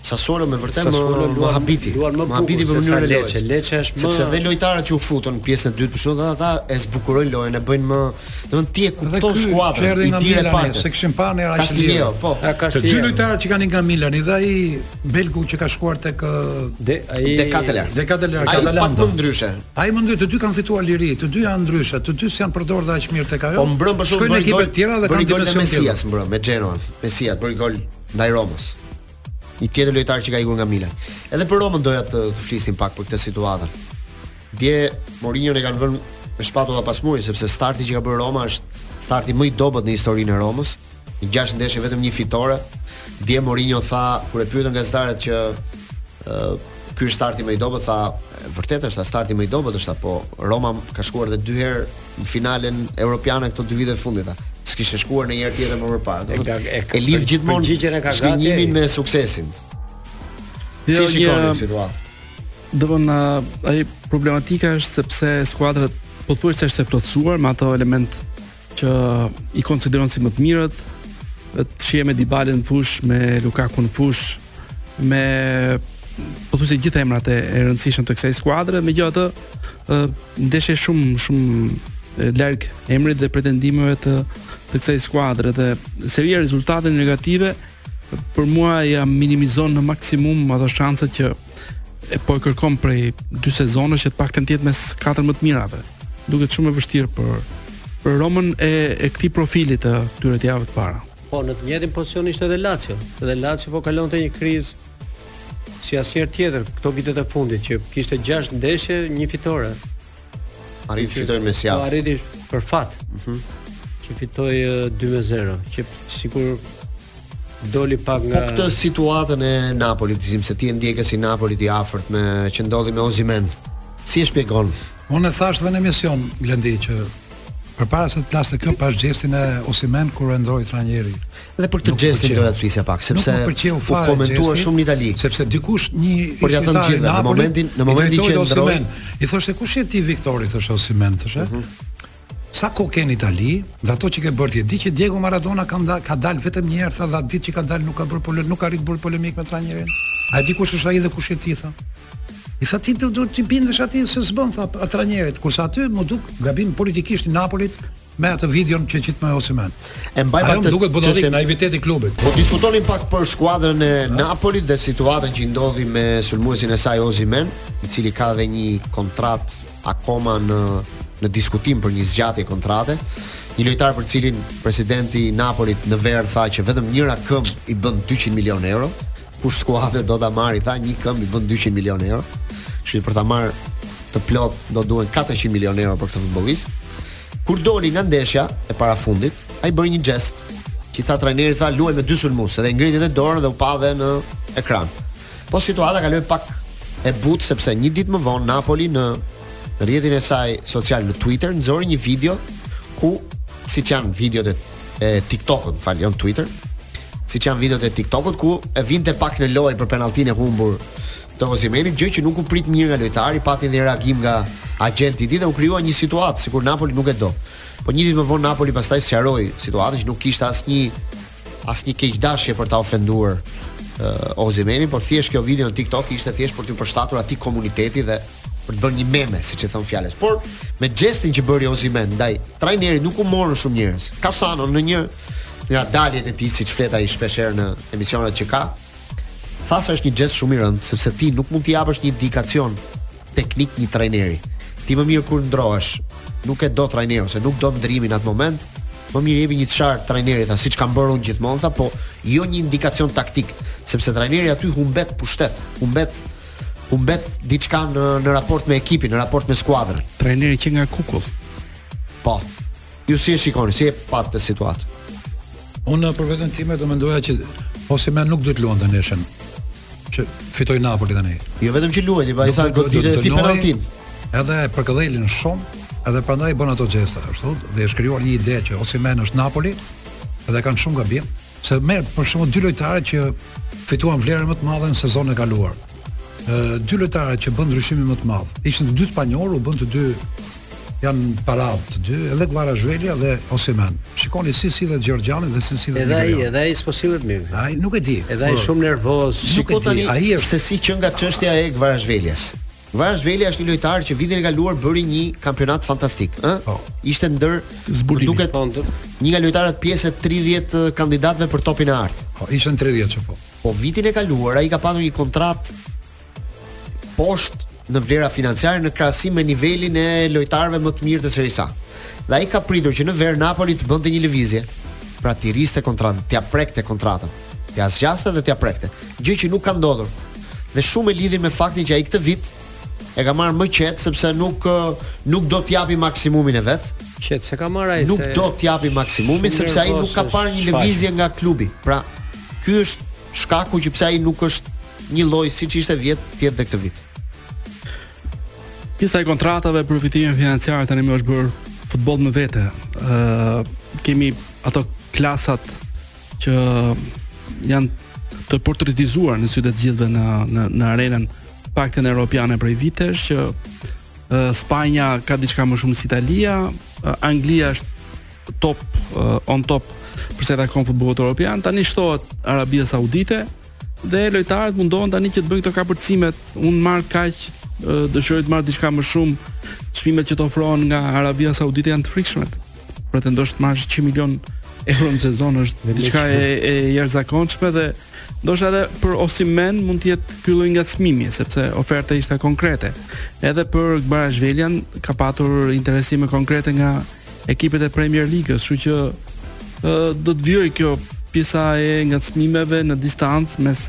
Sassuolo vërtet më më habiti. Më habiti për mënyrën e lojës. Lecce është më sepse dhe lojtarët që u futën në pjesën e dytë për shkak të ata e zbukurojnë lojën, e bëjnë më, domethënë ti e kupton skuadrën, i di e parë. Se kishin parë në Arsenal. Po. Të dy lojtarët që kanë nga Milani dhe ai belgu që ka shkuar tek de ai De Ketelaere. De Ketelaere, te Atalanta. Ai po ndryshe. Ai më ndy të dy kanë fituar liri, të dy janë ndryshe, të dy s'janë përdorur dhe aq mirë tek ajo. Po mbrëm për shkak të ekipeve të tjera dhe kanë gol Mesias mbrëm me Genoa. Mesias bëri gol ndaj Romës. Një tjetër lojtar që ka ikur nga Milan. Edhe për Romën doja të, të flisnim pak për këtë situatën. Dje Mourinho e kanë vënë me shpatulla pas muri sepse starti që ka bërë Roma është starti më i dobët në historinë e Romës. Në 6 ndeshje vetëm një fitore. Dje Mourinho tha kur e pyetën gazetarët që ë uh, ky është starti më i dobët, tha vërtet është starti më i dobët tha po Roma ka shkuar edhe dy herë në finalen europiane këto dy vite të fundit. S'kishte shkuar asnjëherë tjetër më parë. E, ka, e, e lidh gjithmonë zhgënjimin me suksesin. Jo, si e shikoni një... situatën? Domethënë, ai problematika është sepse skuadra pothuajse është e plotësuar me ato elementë që i konsideron si më të mirët, të shihem me Dybalën në fushë, me Lukakun në fushë, me pothuajse gjithë emrat e, e rëndësishëm të kësaj skuadre, megjithatë ndeshje shumë shumë larg emrit dhe pretendimeve të të kësaj skuadre dhe seria e rezultateve negative për mua ja minimizon në maksimum ato shanse që e po e kërkon prej dy sezonesh që të paktën të jetë mes katër më të mirave. Duket shumë e vështirë për për Romën e e këtij profilit të këtyre të javëve të para. Po në të njëjtin pozicion ishte edhe Lazio, dhe Lazio po kalonte një krizë si asnjëherë tjetër këto vitet e fundit që kishte 6 ndeshje, një fitore. Arriti të fitojë me sjaf. Po arriti për fat. Mhm. Mm që fitoi 2-0, që sikur doli pak nga Po këtë situatën e Napolit, di që ti e ndjekës i Napolit i afërt me çfarë ndodhi me Osimen. Si e shpjegon? Unë e thashë edhe në emision Blendi që Përpara se të plasë kjo pas gjestin e Osimen kur e ndërroi trajneri. Dhe për këtë gjestin doja të flisja pak sepse u komentua shumë në Itali. Sepse dikush një po ia thënë gjithë në momentin në momentin që ndërroi i thoshte kush je ti Viktori thoshte Osimen thoshte. Mm -hmm. Sa kohë ke në Itali, dhe ato që ke bërë ti, di që Diego Maradona ka, nda, ka dalë vetëm një herë, tha, dhe ditën që ka dalë nuk ka bërë polemikë, nuk ka arritë bërë polemikë me trajnerin. A di kush është ai dhe kush je ti, tha. I tha ti do t'i bindesh atij se s'bën tha trajnerit, kurse aty më duket gabim politikisht i Napolit me atë videon që qitë me Osimen. E mbaj pak të duket po naiviteti i klubit. Po diskutonim pak për skuadrën e Napolit dhe situatën që i ndodhi me sulmuesin e saj Osimen, i cili ka dhe një kontratë akoma në në diskutim për një zgjatje kontrate. Një lojtar për të cilin presidenti i Napolit në verë tha që vetëm njëra këmbë i bën 200 milionë euro. Kush skuadër do ta marrë, i tha një këmbë i bën 200 milionë euro. Kështu që për ta marrë të plotë do duhen 400 milionë euro për këtë futbollist. Kur doli nga ndeshja e parafundit, ai bëri një gest që i tha trajnerit tha luaj me dy sulmues dhe ngriti edhe dorën dhe u pa dhe në ekran. Po situata kaloi pak e butë sepse një ditë më vonë Napoli në rrjetin e saj social në Twitter nxori një video ku siç janë videot e e TikTokut, më fal, jo në Twitter, siç janë videot e TikTokut ku e vinte pak në lojë për penalltinë e humbur të Osimenit, gjë që nuk u prit mirë nga lojtari, pati dhe reagim nga agjenti i tij dhe u krijua një situatë sikur Napoli nuk e do. Po një ditë më vonë Napoli pastaj sqaroi situatën që nuk kishte asnjë asnjë keqdashje për ta ofenduar uh, Osimenin, por thjesht kjo video në TikTok ishte thjesht për t'iu përshtatur atij komuniteti dhe për të bërë një meme, siç e thonë fjalës. Por me gjestin që bëri Osimen ndaj trajnerit nuk u morën shumë njerëz. Kasano në një nga daljet e tij siç flet ai shpesh herë në emisionet që ka, tha se është një gjest shumë i rëndë sepse ti nuk mund t'i japësh një indikacion teknik një trajneri. Ti më mirë kur ndrohesh, nuk e do trajnerin ose nuk do ndrimin atë moment, më mirë jepi një të sharë trajnerit tha siç kam bërë unë gjithmonë tha, po jo një indikacion taktik, sepse trajneri aty humbet pushtet, humbet humbet diçka në në raport me ekipin, në raport me skuadrën. Trajneri kthehet në kukull. Po. Ju si e shikoni, si e patë këtë situatë? Unë për veten time do mendoja që Osimen nuk do të luante nesër. Që fitoi Napoli tani. Jo vetëm që luajti, po i tha godite ti penaltin. Edhe përkëdhelin shumë, edhe prandaj bën ato gjeste, ashtu, dhe është krijuar një ide që Osimen është Napoli, edhe kanë shumë gabim. Se merr për shembull dy lojtarët që fituan vlerën më të madhe në sezonin e kaluar. Ë dy lojtarët që bënë ndryshimin më të madh. Ishin të dy spanjorë, u bënë të dy janë para të dy, edhe Kvaratshvelia dhe Osimen. Shikoni si sillet gjeorgjiani dhe si sillet Edhe ai, edhe ai s'po sillet mirë. Ai nuk e di. Edhe ai shumë nervoz. Shikoj tani ai është se si që nga çështja e Kvaratshvelias. Kvaratshvelija është një lojtar që vitin e kaluar bëri një kampionat fantastik, ë? Po. Ishte ndër Zbulimi, duket. Po, ndër- një nga lojtarët pjesë e 30 kandidatëve për topin e artë. Po, ishte në 30 që po. Po vitin e kaluar ai ka patur një kontratë poshtë në vlera financiare në krahasim me nivelin e lojtarëve më të mirë të Serie A. Dhe ai ka pritur që në verë Napoli të bënte një lëvizje. Pra t'i rriste kontratën, t'ia prekte kontratën. T'ia zgjaste dhe t'ia prekte. Gjë që nuk ka ndodhur. Dhe shumë e lidhin me faktin që ai këtë vit e ka marrë më qetë sepse nuk nuk do të japi maksimumin e vet. Qetë, se ka marrë ai se nuk do të japi maksimumin sepse ai nuk ka parë një lëvizje nga klubi. Pra, ky është shkaku që pse ai nuk është njëlloj siç ishte vjet tjetër dhe këtë vit. Pjesa e kontratave për fitimin financiar tani më është bërë futboll me vete. Ëh, uh, kemi ato klasat që janë të portretizuar në sytë e të gjithëve në në në arenën paktën europiane prej vitesh që uh, Spanja ka diçka më shumë se si Italia, uh, Anglia është top uh, on top për sa i takon futbollit europian, tani shtohet Arabia Saudite dhe lojtarët mundohen tani që të bëjnë këto kapërcimet. Unë marr kaq dëshiroj të marr diçka më shumë. Çmimet që të ofrohen nga Arabia Saudite janë të frikshme. pretendosh të marrësh 100 milion euro në sezon është diçka e, e jashtëzakonshme dhe ndoshta edhe për Osimen mund të jetë ky lloj ngacmimi sepse oferta ishte konkrete. Edhe për Kvaratshvelian ka patur interesime konkrete nga ekipet e Premier Ligës, kështu që ë do të vijojë kjo pjesa e ngacmimeve në distancë mes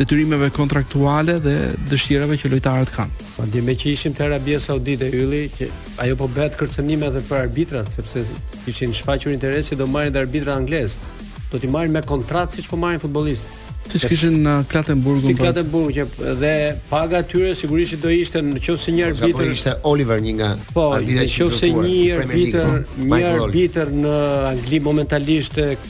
detyrimeve kontraktuale dhe dëshirave që lojtarët kanë. Madje meqë ishim te Arabia Saudite Ylli që ajo po bëhet kërcënim edhe për arbitrat sepse kishin shfaqur interes do marrin dhe arbitra anglez. Do t'i marrin me kontratë siç po marrin futbollistë. Siç kishin Klatenburgun. Si po. Klatenburg që dhe paga e tyre sigurisht do ishte nëse një po, arbitër po ishte Oliver një nga po, arbitrat që nëse një arbitër, një arbitër në Angli momentalisht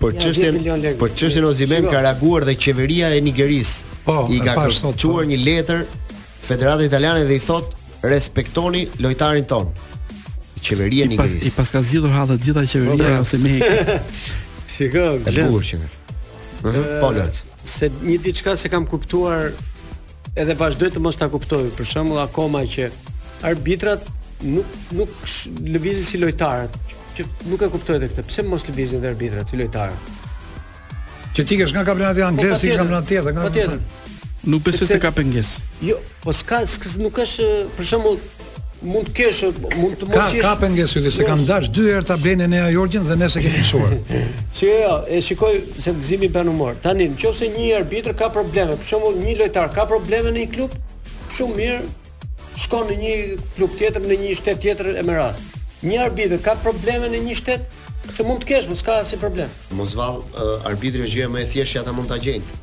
Për çështjen për çështjen Osimen ka reaguar dhe qeveria e Nigerisë. Po, i ka shkruar po. një letër Federatës Italiane dhe i thotë respektoni lojtarin tonë. Qeveria e Nigerisë. I paska zgjidhur hallet të gjitha qeveria po, pra. ose me. Shiko, Glen. Është bukur që. Po, po. Se një diçka s'e kam kuptuar Edhe vazhdoj të mos ta kuptoj, për shembull akoma që arbitrat nuk nuk lëvizin si lojtarët, që nuk e kuptoj edhe këtë. Pse mos lëvizin edhe arbitrat si lojtarët? Që të ikësh nga kampionati po, anglez, te kampionati tjetër, nga. Patjetër. Nuk besoj se ka pengesë. Jo, po s'ka nuk është për shembull mund të kesh mund të mos jesh ka ka pengesë Ylli se kanë dash dy herë ta blejnë Enea Jorgjin dhe ne s'e kemi lëshuar. Që jo, e shikoj se Gëzimi bën humor. Tani nëse një arbitër ka probleme, për shembull një lojtar ka probleme në një klub, shumë mirë shkon në një klub tjetër në një shtet tjetër e me radhë. Një arbitër ka probleme në një shtet, që mund të kesh, mos ka asnjë problem. Mos vallë, uh, arbitri është gjëja më e thjeshtë që ata mund ta gjejnë.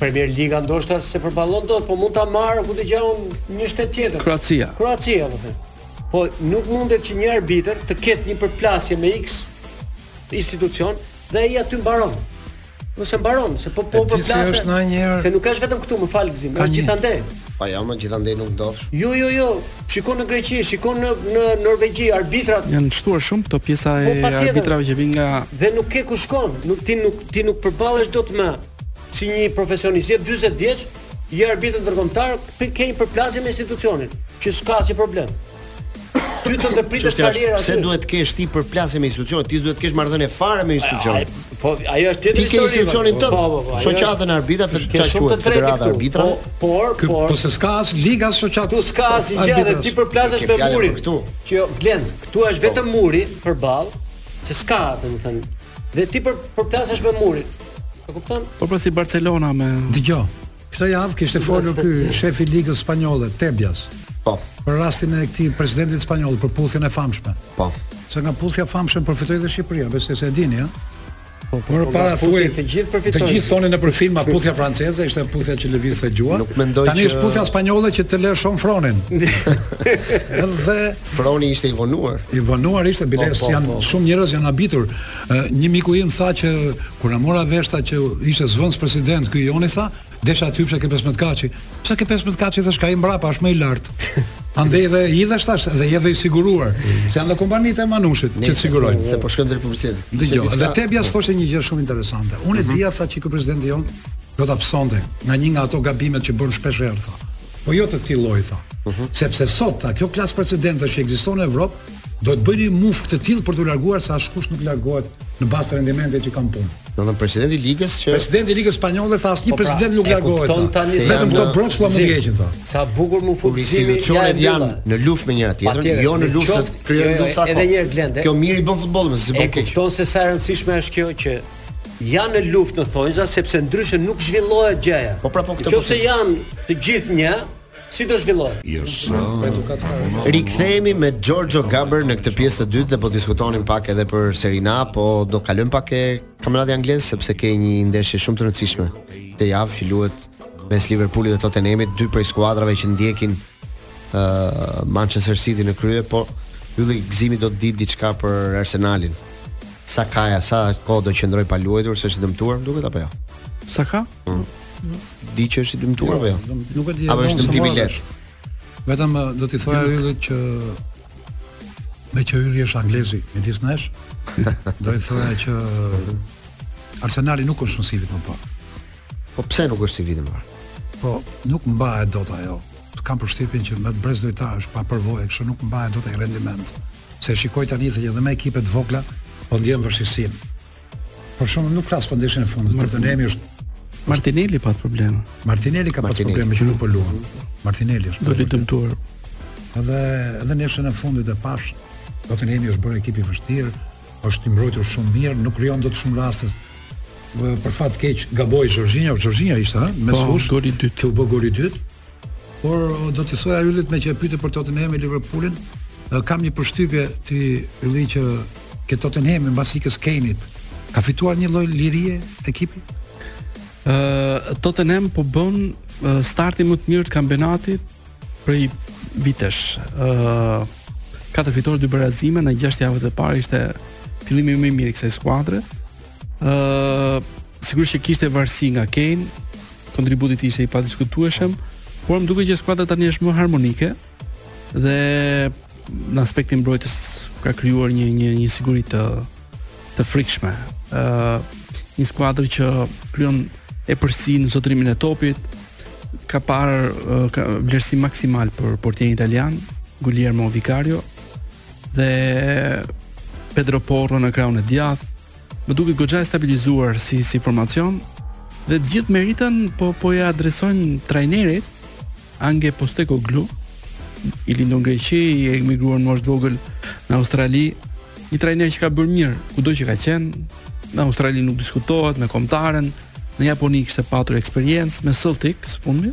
Premier Liga ndoshta s'e përballon dot, po mund ta marrë ku ta gjejë një shtet tjetër. Kroacia. Kroacia, po them. Po nuk mundet që një arbitër të ketë një përplasje me X institucion dhe ai aty mbaron. Pse mbaron, se po po përplaset. Se nuk është vetëm këtu, më fal Gëzim, është gjithandej. Po ja, më gjithandej nuk do. Jo, jo, jo. Shikon në Greqi, shikon në në Norvegji, arbitrat janë shtuar shumë këto pjesa po, e arbitrave që vijnë nga dhe nuk ke ku shkon, nuk ti nuk Ti nuk përballesh dot më si një profesionist, je 40 vjeç, je arbitër ndërkombëtar, ti ke një përplasje me institucionin, që s'ka asnjë problem. Ty të ndërpritet karriera. Pse duhet të kesh ti përplasje me institucionin? Ti s'duhet të kesh marrëdhënie fare me institucionin. Po, ajo është tjetër histori. Ti ke institucionin tënd. Po, po, po. Shoqatën e arbitrave, çka quhet Federata Arbitra. Po, po. Po se s'ka as liga as shoqatë. Këtu s'ka asgjë dhe ti përplasesh me murin. Që jo, Glen, këtu është po. vetëm muri përballë, që s'ka, domethënë, Dhe ti për përplasesh me murin. E kupton? Po pra si Barcelona me Dëgjo. Këtë javë kishte folur ky shefi i ligës spanjolle, Tebas. Po. Për rastin e këtij presidentit spanjoll për puthjen e famshme. Po. Se nga puthja e famshme përfitoi dhe Shqipëria, besoj se e dini, ëh. Po, po, Por po, pra po, thuaj të gjithë përfitojnë. Të gjithë thonin nëpër filma puthja franceze ishte puthja që lëvizte gjuha. Nuk mendoj që tani është puthja spanjolle që të lëshon fronin. Edhe Froni ishte i vonuar. I vonuar ishte biles, po, po, janë po. shumë njerëz janë habitur. Një miku im tha që kur e mora vesh tha që ishte zëvendëspresident ky joni tha, desha ta dija pse ke 15 kaçi. Pse ke 15 kaçi thash ka ai mbrapa, është më i lart. Andaj dhe i dhe thash je dhe i siguruar. Mm. Se janë dhe kompanitë e Manushit që të sigurojnë. Se po shkojmë drejt publicitetit. Dgjoj, dhe Tebja thoshte një gjë shumë interesante. Unë e mhm. dija tha që ky presidenti jonë do ta pësonte nga një nga ato gabimet që bën shpesh herë tha. Po jo të këtij lloji tha. Uh mhm. -huh. Sepse sot tha, kjo klasë presidentësh që ekziston në Evropë duhet të bëjë një mufë të tillë për t'u larguar se askush nuk largohet në bazë të rendimentit që kanë në punë. Do të presidenti i ligës që presidenti i ligës spanjolle tha asnjë po pra, president nuk largohet. Kupton tani se vetëm këto broçkulla mund të heqin tha. Sa bukur mund futboli institucionet janë në luftë me njëra tjetrën, jo në luftë se krijojnë jo, jo, luftë. Edhe një herë Glende. Kjo mirë i bën futbollit, se bën keq. Kupton se sa e rëndësishme është kjo që janë në luftë në thonjza sepse ndryshe nuk zhvillohet gjëja. Po pra po këtë. Nëse janë të gjithë një, si do zhvillohet? Jo, Rikthehemi me Giorgio Gaber në këtë pjesë të dytë dhe po diskutonim pak edhe për Serie A, po do kalojmë pak ke kampionati anglez sepse ke një ndeshje shumë të rëndësishme. Këtë javë që luhet mes Liverpoolit dhe Tottenhamit, dy prej skuadrave që ndjekin ë uh, Manchester City në krye, po Ylli Gëzimi do të dijë diçka për Arsenalin. Saka ja, sa kohë do qëndrojë pa luajtur, se është i dëmtuar, duket apo jo? Saka? Mm. Di që është i dëmtuar apo jo? jo? Nuk e di. Apo është dëmtim i lehtë. Vetëm do t'i thoja Yllit që meqë Ylli është anglezi, midis nesh, do i thoja që Arsenali nuk është më si vit më parë. Po pse nuk është si vitin më parë? Po nuk mbahet dot ajo. Kam përshtypjen që me brez lojtarësh pa përvojë, kështu nuk mbahet dot ai rendiment. Se e shikoj tani thënë edhe me ekipet e vogla, po ndjen vështirësinë. Për shembull nuk flas për ndeshjen e fundit, Tottenhami është Martinelli pa problem. Martinelli ka pas probleme që nuk po luan. Martinelli është duket i dëmtuar. Edhe edhe ndeshjen e fundit e pash, Tottenhami është bërë ekip i vështirë, Është i mbrojtur shumë mirë, nuk krijon dot shumë raste. Për fat keq gaboi Jorginho, Jorginho ishte, ha, mes po, fushe. Goli i dytë. Që u bë goli i dytë. Por do t'i thoja Yllit meqë e pyete për Tottenham e Liverpoolin, kam një përshtypje ti Ylli që ke Tottenham mbas ikjes Kenit. Ka fituar një lloj lirie ekipi? Ë uh, Tottenham po bën startin më të mirë të kampionatit Prej vitesh, ë uh, katër fitore dy barazime në gjashtë javët e para ishte fillimi më i mirë i kësaj skuadre. ë uh, sigurisht që kishte varësi nga Kane, kontributi i tij ishte i padiskutueshëm, por më duket që skuadra tani është më harmonike dhe në aspektin mbrojtës ka krijuar një një një siguri të të frikshme. Ë uh, një skuadër që krijon epërsi në zotrimin e topit, ka parë uh, ka vlerësim maksimal për portierin italian, Guglielmo Vicario dhe Pedro Porro në krahun e djathtë. Më duket goxha e stabilizuar si si formacion dhe të gjithë meritën po po ia adresojnë trajnerit Ange Postecoglou, i lindur në Greqi, i emigruar në moshë të vogël në Australi, një trajner që ka bërë mirë kudo që ka qenë, në Australi nuk diskutohet me kombëtaren, në Japoni kishte patur eksperiencë me Celtic së fundmi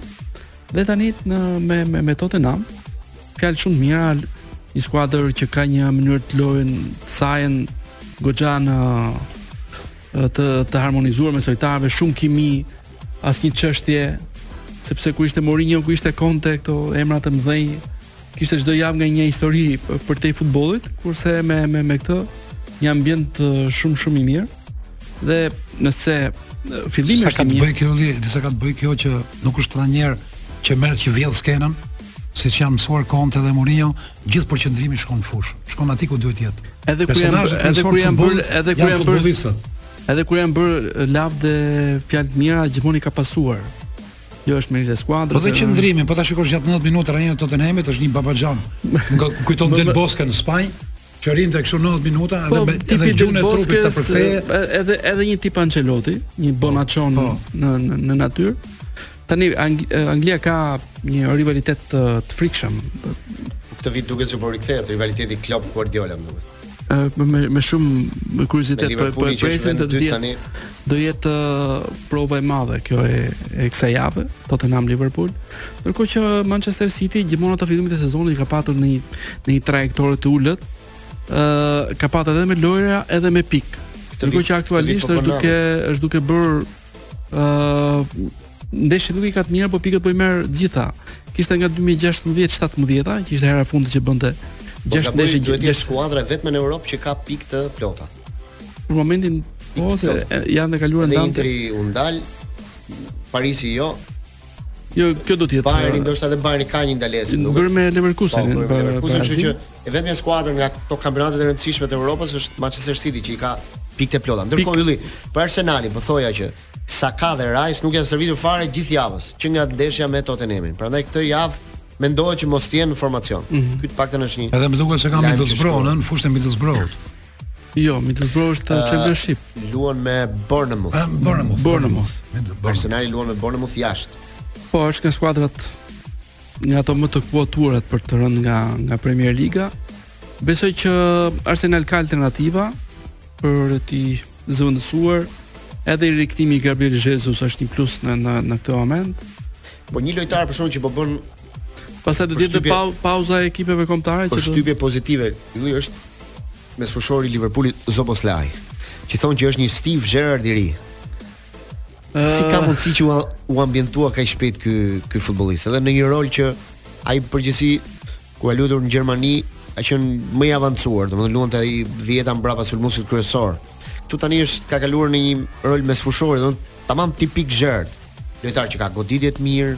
dhe tani në me me, me Tottenham. Fjalë shumë të mira, një skuadër që ka një mënyrë të lojën të sajën goxha në të të harmonizuar mes lojtarëve, shumë kimi, asnjë çështje sepse kur ishte Mourinho, kur ishte Conte, këto emra të mëdhenj, kishte çdo javë nga një histori përtej futbollit, kurse me me me këtë një ambient shumë shumë i mirë. Dhe nëse fillimi është i mirë, bëjë kjo li, sa ka të bëjë kjo që nuk është trajner që merr që vjedh skenën, siç janë mësuar Conte dhe Mourinho, gjithë përqendrimi shkon në fushë, shkon aty ku duhet të jetë. Edhe kur janë edhe kur janë bërë edhe kur janë bërë Edhe kur janë bërë lavde fjalë të mira, gjithmonë i ka pasuar. Jo është meritë e skuadrës. Po dhe qëndrimi, po ta shikosh gjatë 90 minutave të Tottenhamit është një babaxhan. Më kujton Del Bosque në Spanjë, që rrinte kështu 90 minuta edhe po, me edhe gjuhën e trupit të përkthej. Edhe edhe një tip Ancelotti, një po, bonaçon po. në në natyrë. Tani Anglia ka një rivalitet të, të frikshëm. Këtë vit duket se po rikthehet rivaliteti Klopp Guardiola më duket. Ë me me shumë me kuriozitet po po presim të dimë tani. Do jetë prova e madhe kjo e e kësaj jave, Tottenham Liverpool. Ndërkohë që Manchester City gjithmonë atë fillimin e sezonit ka patur në një në një trajektore të ulët, ë ka patur edhe me lojëra edhe me pikë. Ndërkohë që aktualisht po është duke është duke bërë ë ndeshjet nuk i ka të mira, po pikët po i merr të gjitha. Kishte nga 2016-17, që ishte hera e fundit që bënte 6 po, ndeshje gjithë. Është skuadra e vetme në Europë që ka pikë të plota. Për momentin po se janë ndaluar ndonjë. Interi u ndal, Parisi jo. Jo, kjo do të jetë. Bayern ndoshta edhe Bayern ka një ndalesë. Bërë me Leverkusen, po, me Leverkusen që E vetmja skuadër nga këto kampionatet e rëndësishme të Evropës është Manchester City që i ka pikë të plota. Ndërkohë Ylli, për Arsenalin po thoja që Saka dhe Rice nuk janë stërvitur fare gjithë javës, që nga ndeshja me Tottenhamin. Prandaj këtë javë mendohet që mos të jenë në formacion. Mm -hmm. Ky të paktën është një. Edhe më duket se ka Middlesbrough në fushën e Middlesbrough. Jo, Middlesbrough është uh, Championship. Luan me Bournemouth. Uh, Bournemouth. Bournemouth. Arsenali luan me Bournemouth jashtë. Po, është nga skuadrat Nga ato më të kuotuarat për të rënë nga nga Premier Liga, besoj që Arsenal ka alternativa për të zëvendësuar edhe rikthimi i Gabriel Jesus është një plus në në në këtë moment. Po një lojtar për shkak që po bën pastaj do të jetë pa, pauza e ekipeve kombëtare që shtypje pozitive. Ylli është mesfushori i Liverpoolit Szoboszlai, që thonë që është një Steve Gerrard i ri. Si ka mundësi që u ambientua kaq shpejt ky ky futbollist? Edhe në një rol që ai në përgjithësi ku ka luajtur në Gjermani, ka qenë më i avancuar, domethënë luante ai 10-a mbrapa sulmuesit kryesor. Ktu tani është ka kaluar në një rol mesfushori, domethënë tamam tipik Gerrard. Lojtar që ka goditje të mirë,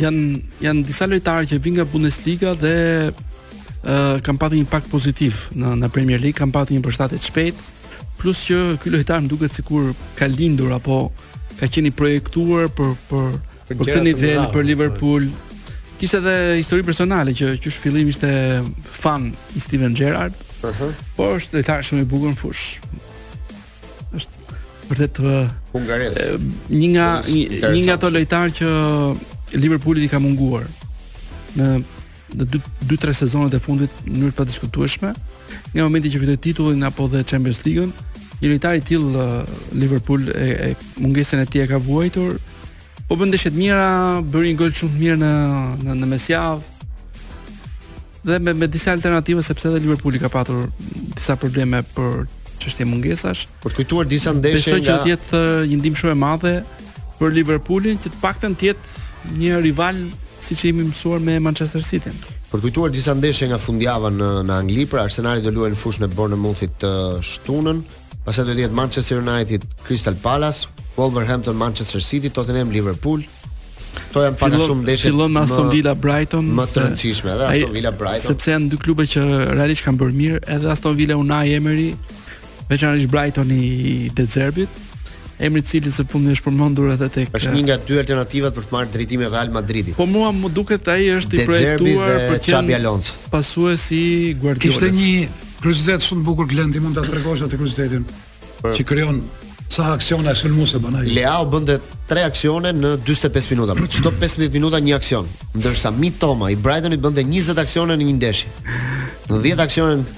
janë janë disa lojtarë që vijnë nga Bundesliga dhe ë uh, kanë patur një impakt pozitiv në në Premier League, kanë patur një përshtatje të shpejtë, Plus që ky lojtar më duket sikur ka lindur apo ka qenë i projektuar për për për këtë nivel për Liverpool. Kishte edhe histori personale që qysh në fillim ishte fan i Steven Gerrard. Ëh. Uh -huh. Po është lojtar shumë i bukur në fushë. Është vërtet uh, hungarez. Një nga një, një nga ato lojtarë që Liverpoolit i ka munguar në në 2-3 sezonet e fundit në mënyrë të padiskutueshme. Nga momenti që fitoi titullin apo dhe Champions League-ën, një lojtar i tillë uh, Liverpool e, e mungesën e tij e ka vuajtur. Po bën ndeshje të mira, bëri një gol shumë të mirë në në, në mesjavë. Dhe me me disa alternativa sepse edhe Liverpooli ka patur disa probleme për çështje mungesash. Për të kujtuar disa ndeshje nga Besoj që do të jetë uh, një ndihmë shumë e madhe për Liverpoolin që të paktën të jetë një rival siç jemi mësuar me Manchester City. Për të kujtuar disa ndeshje nga fundjava në në Angli, pra Arsenali do luajë në fushën e Bournemouthit të shtunën, pastaj do të jetë Manchester United, Crystal Palace, Wolverhampton, Manchester City, Tottenham, Liverpool. Kto janë pak a shumë ndeshje. Fillon me Aston Villa Brighton. Më të rëndësishme edhe Aston Villa Brighton. Sepse janë dy klube që realisht kanë bërë mirë, edhe Aston Villa Unai Emery veçanërisht Brighton i De Zerbit, emri i cilit së fundi është përmendur edhe tek Është një nga dy alternativat për të marrë drejtimin e Real Madridit. Po mua më duket ai është i projektuar për të qenë Alonso. Pasues i Guardiola. Kishte një kuriozitet shumë bukur Glendi, mund ta tregosh atë kuriozitetin që krijon sa aksione sulmuese bën ai. Leao bënte 3 aksione në 45 minuta. Për çdo 15 minuta një aksion, ndërsa Mitoma i Brightonit bënte 20 aksione në një ndeshje. Në 10 aksione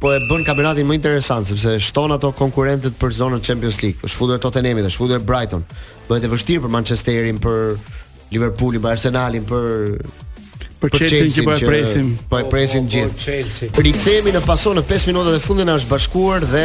po e bën kampionatin më interesant sepse shton ato konkurrentët për zonën Champions League. Është futur Tottenham, është futur Brighton. Bëhet e vështirë për Manchesterin, për Liverpoolin, për Arsenalin, për për Chelsea që po e presim. Po e presim të gjithë. Rikthehemi në Pason në 5 minutat e fundit na është bashkuar dhe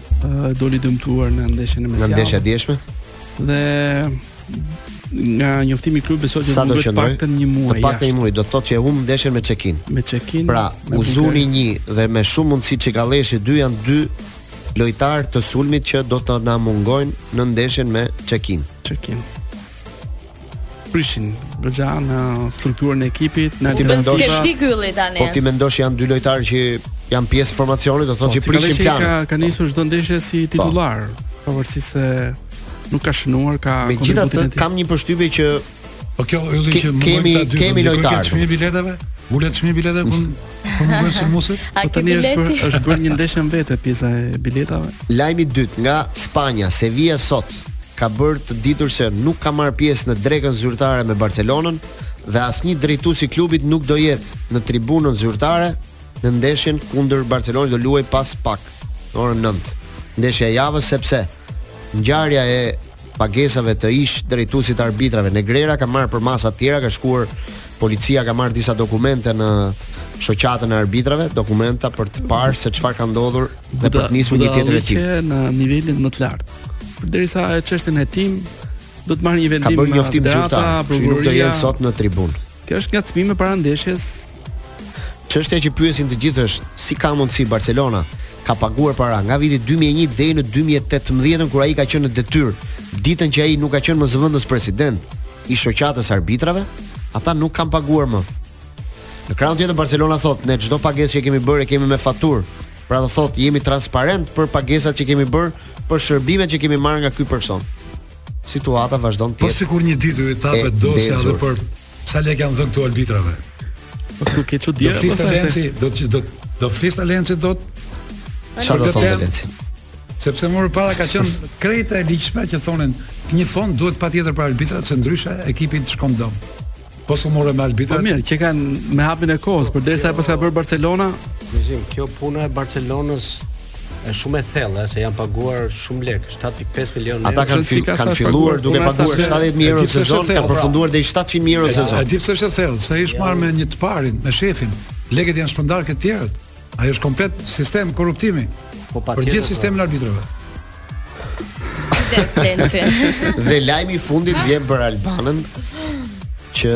uh, doli dëmtuar në ndeshjen e mesjavës. Në ndeshjen e djeshme? Dhe nga njoftimi i klubit besoj se do të paktën një muaj. Të paktën një muaj do të thotë që e humb ndeshjen me Çekinë. Me Çekinë. Pra, Uzuni 1 dhe me shumë mundësi Cikalleshi 2 janë dy lojtarë të sulmit që do të na mungojnë në ndeshjen me Çekinë. Çekinë. prishin goxha në strukturën e ekipit, në alternativat. Ti bëhesh skeptik Ylli tani. Po t'i mendosh janë dy lojtarë që janë pjesë e formacionit, do thotë po, që prishin plan. Ka ka nisur çdo ndeshje si po. titullar, pavarësisht se nuk ka shënuar, ka Megjithatë kam një përshtypje që Po kjo Ylli që kemi kemi lojtarë. Kemi çmimin biletave? Ulet çmimi i biletave kur Po më bësh muset? Po tani është bërë, është bërë një ndeshje më vete pjesa e biletave. Lajmi i dytë nga Spanja, Sevilla sot ka bërë të ditur se nuk ka marrë pjesë në drekën zyrtare me Barcelonën dhe asnjë drejtues i klubit nuk do jetë në tribunën zyrtare në ndeshjen kundër Barcelonës do luajë pas pak në orën 9. Ndeshja e javës sepse ngjarja e pagesave të ish drejtuesit të arbitrave. Negrera ka marrë përmasa të tjera, ka shkuar policia ka marrë disa dokumente në shoqatën e arbitrave, dokumenta për të parë se çfarë ka ndodhur dhe për të nisur një tjetër hetim. Që në nivelin më të lartë. Përderisa çështjen e hetimit do të marrë një vendim ka bërë një njoftim zyrtar, që nuk do jenë sot në tribunë. Kjo është ngacmim i para ndeshjes. Çështja që pyesin të gjithë është si ka mundësi Barcelona ka paguar para nga viti 2001 deri në 2018 kur ai ka qenë në detyrë, ditën që ai nuk ka qenë më zëvendës president i shoqatës së arbitrave, ata nuk kanë paguar më. Në krahun tjetër Barcelona thotë, ne çdo pagesë që kemi bërë e kemi me faturë. Pra do thotë, jemi transparent për pagesat që kemi bërë, për shërbimet që kemi marrë nga ky person. Situata vazhdon të po jetë. Po sikur një ditë u hapet dosja edhe për sa lekë u kanë dhënë këta arbitrave. Po këtu ke çudia. Do flisë Lenci, do të do do flisë Lenci do të Çfarë do të thotë Lenci? Sepse më parë ka qenë krejt e ligjshme që thonin një fond duhet patjetër për arbitrat se ndryshe ekipi të shkon dom. Po s'u morën me arbitrat. Po mirë, që kanë me hapin e kohës, por derisa e paska bërë Barcelona, Gëzim, kjo puna e Barcelonës është shumë e thellë, se janë paguar shumë lekë, 7.5 milionë euro. Ata kanë fil, kanë filluar duke paguar 70000 euro sezon, kanë po. përfunduar deri 700000 euro sezon. A di pse është e thellë? Se është marrë me një të parin, me shefin. Lekët janë shpërndarë te të tjerët. Ai është komplet sistem korruptimi. Po patjetër, për gjithë sistemin e arbitrave. Dhe lajmi i fundit vjen për Albanën që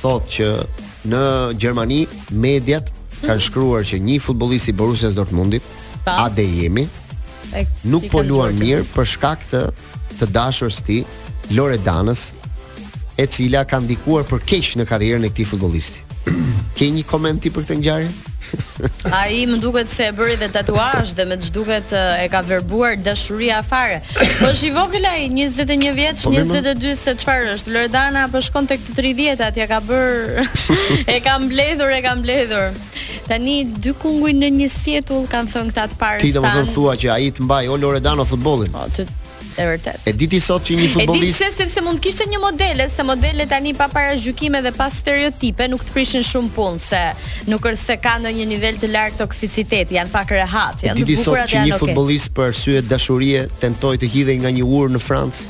thotë që në Gjermani mediat kanë shkruar që një futbollist i Borussia Dortmundit, Adeyemi, nuk po luan mirë për shkak të të dashurës së tij, Loredanës, e cila ka ndikuar për keq në karrierën e këtij futbollisti. Ke një koment ti për këtë ngjarje? Ai më duket se e bëri dhe tatuazh dhe me ç'duket e ka verbuar dashuria fare. Po është i vogël ai, 21 vjeç, 22 po, se çfarë është? Loredana po shkon tek të 30-at, ia ka bërë e ka mbledhur, e ka mbledhur. Tani dy kunguj në një sjetull kanë thënë këta të parë. Ti domethënë thua që ai të mbajë o Loredanën o futbollin. Po, është e vërtetë. E di ti sot që një futbollist. E di pse sepse mund të kishte një modele, se modele tani pa paragjykime dhe pa stereotipe nuk të prishin shumë punë se nuk është se kanë ndonjë nivel të lartë toksiciteti, janë pak rehat, janë të bukura dhe janë okay. Ti sot që një futbollist për arsye dashurie tentoi të hidhej nga një urë në Francë.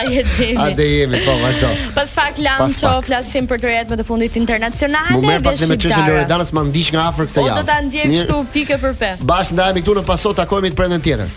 Ademi. Ademi, po, vazhdo. Pas pak, lamë që do flasim për të rejat më të fundit internacionale. M'u merr pak me çështjen e Loredanës, ma ndiq nga afër këtë javë. Po do ta ndjek kështu pikë për pikë. Bash ndahemi këtu ne për sot, takohemi të premten tjetër.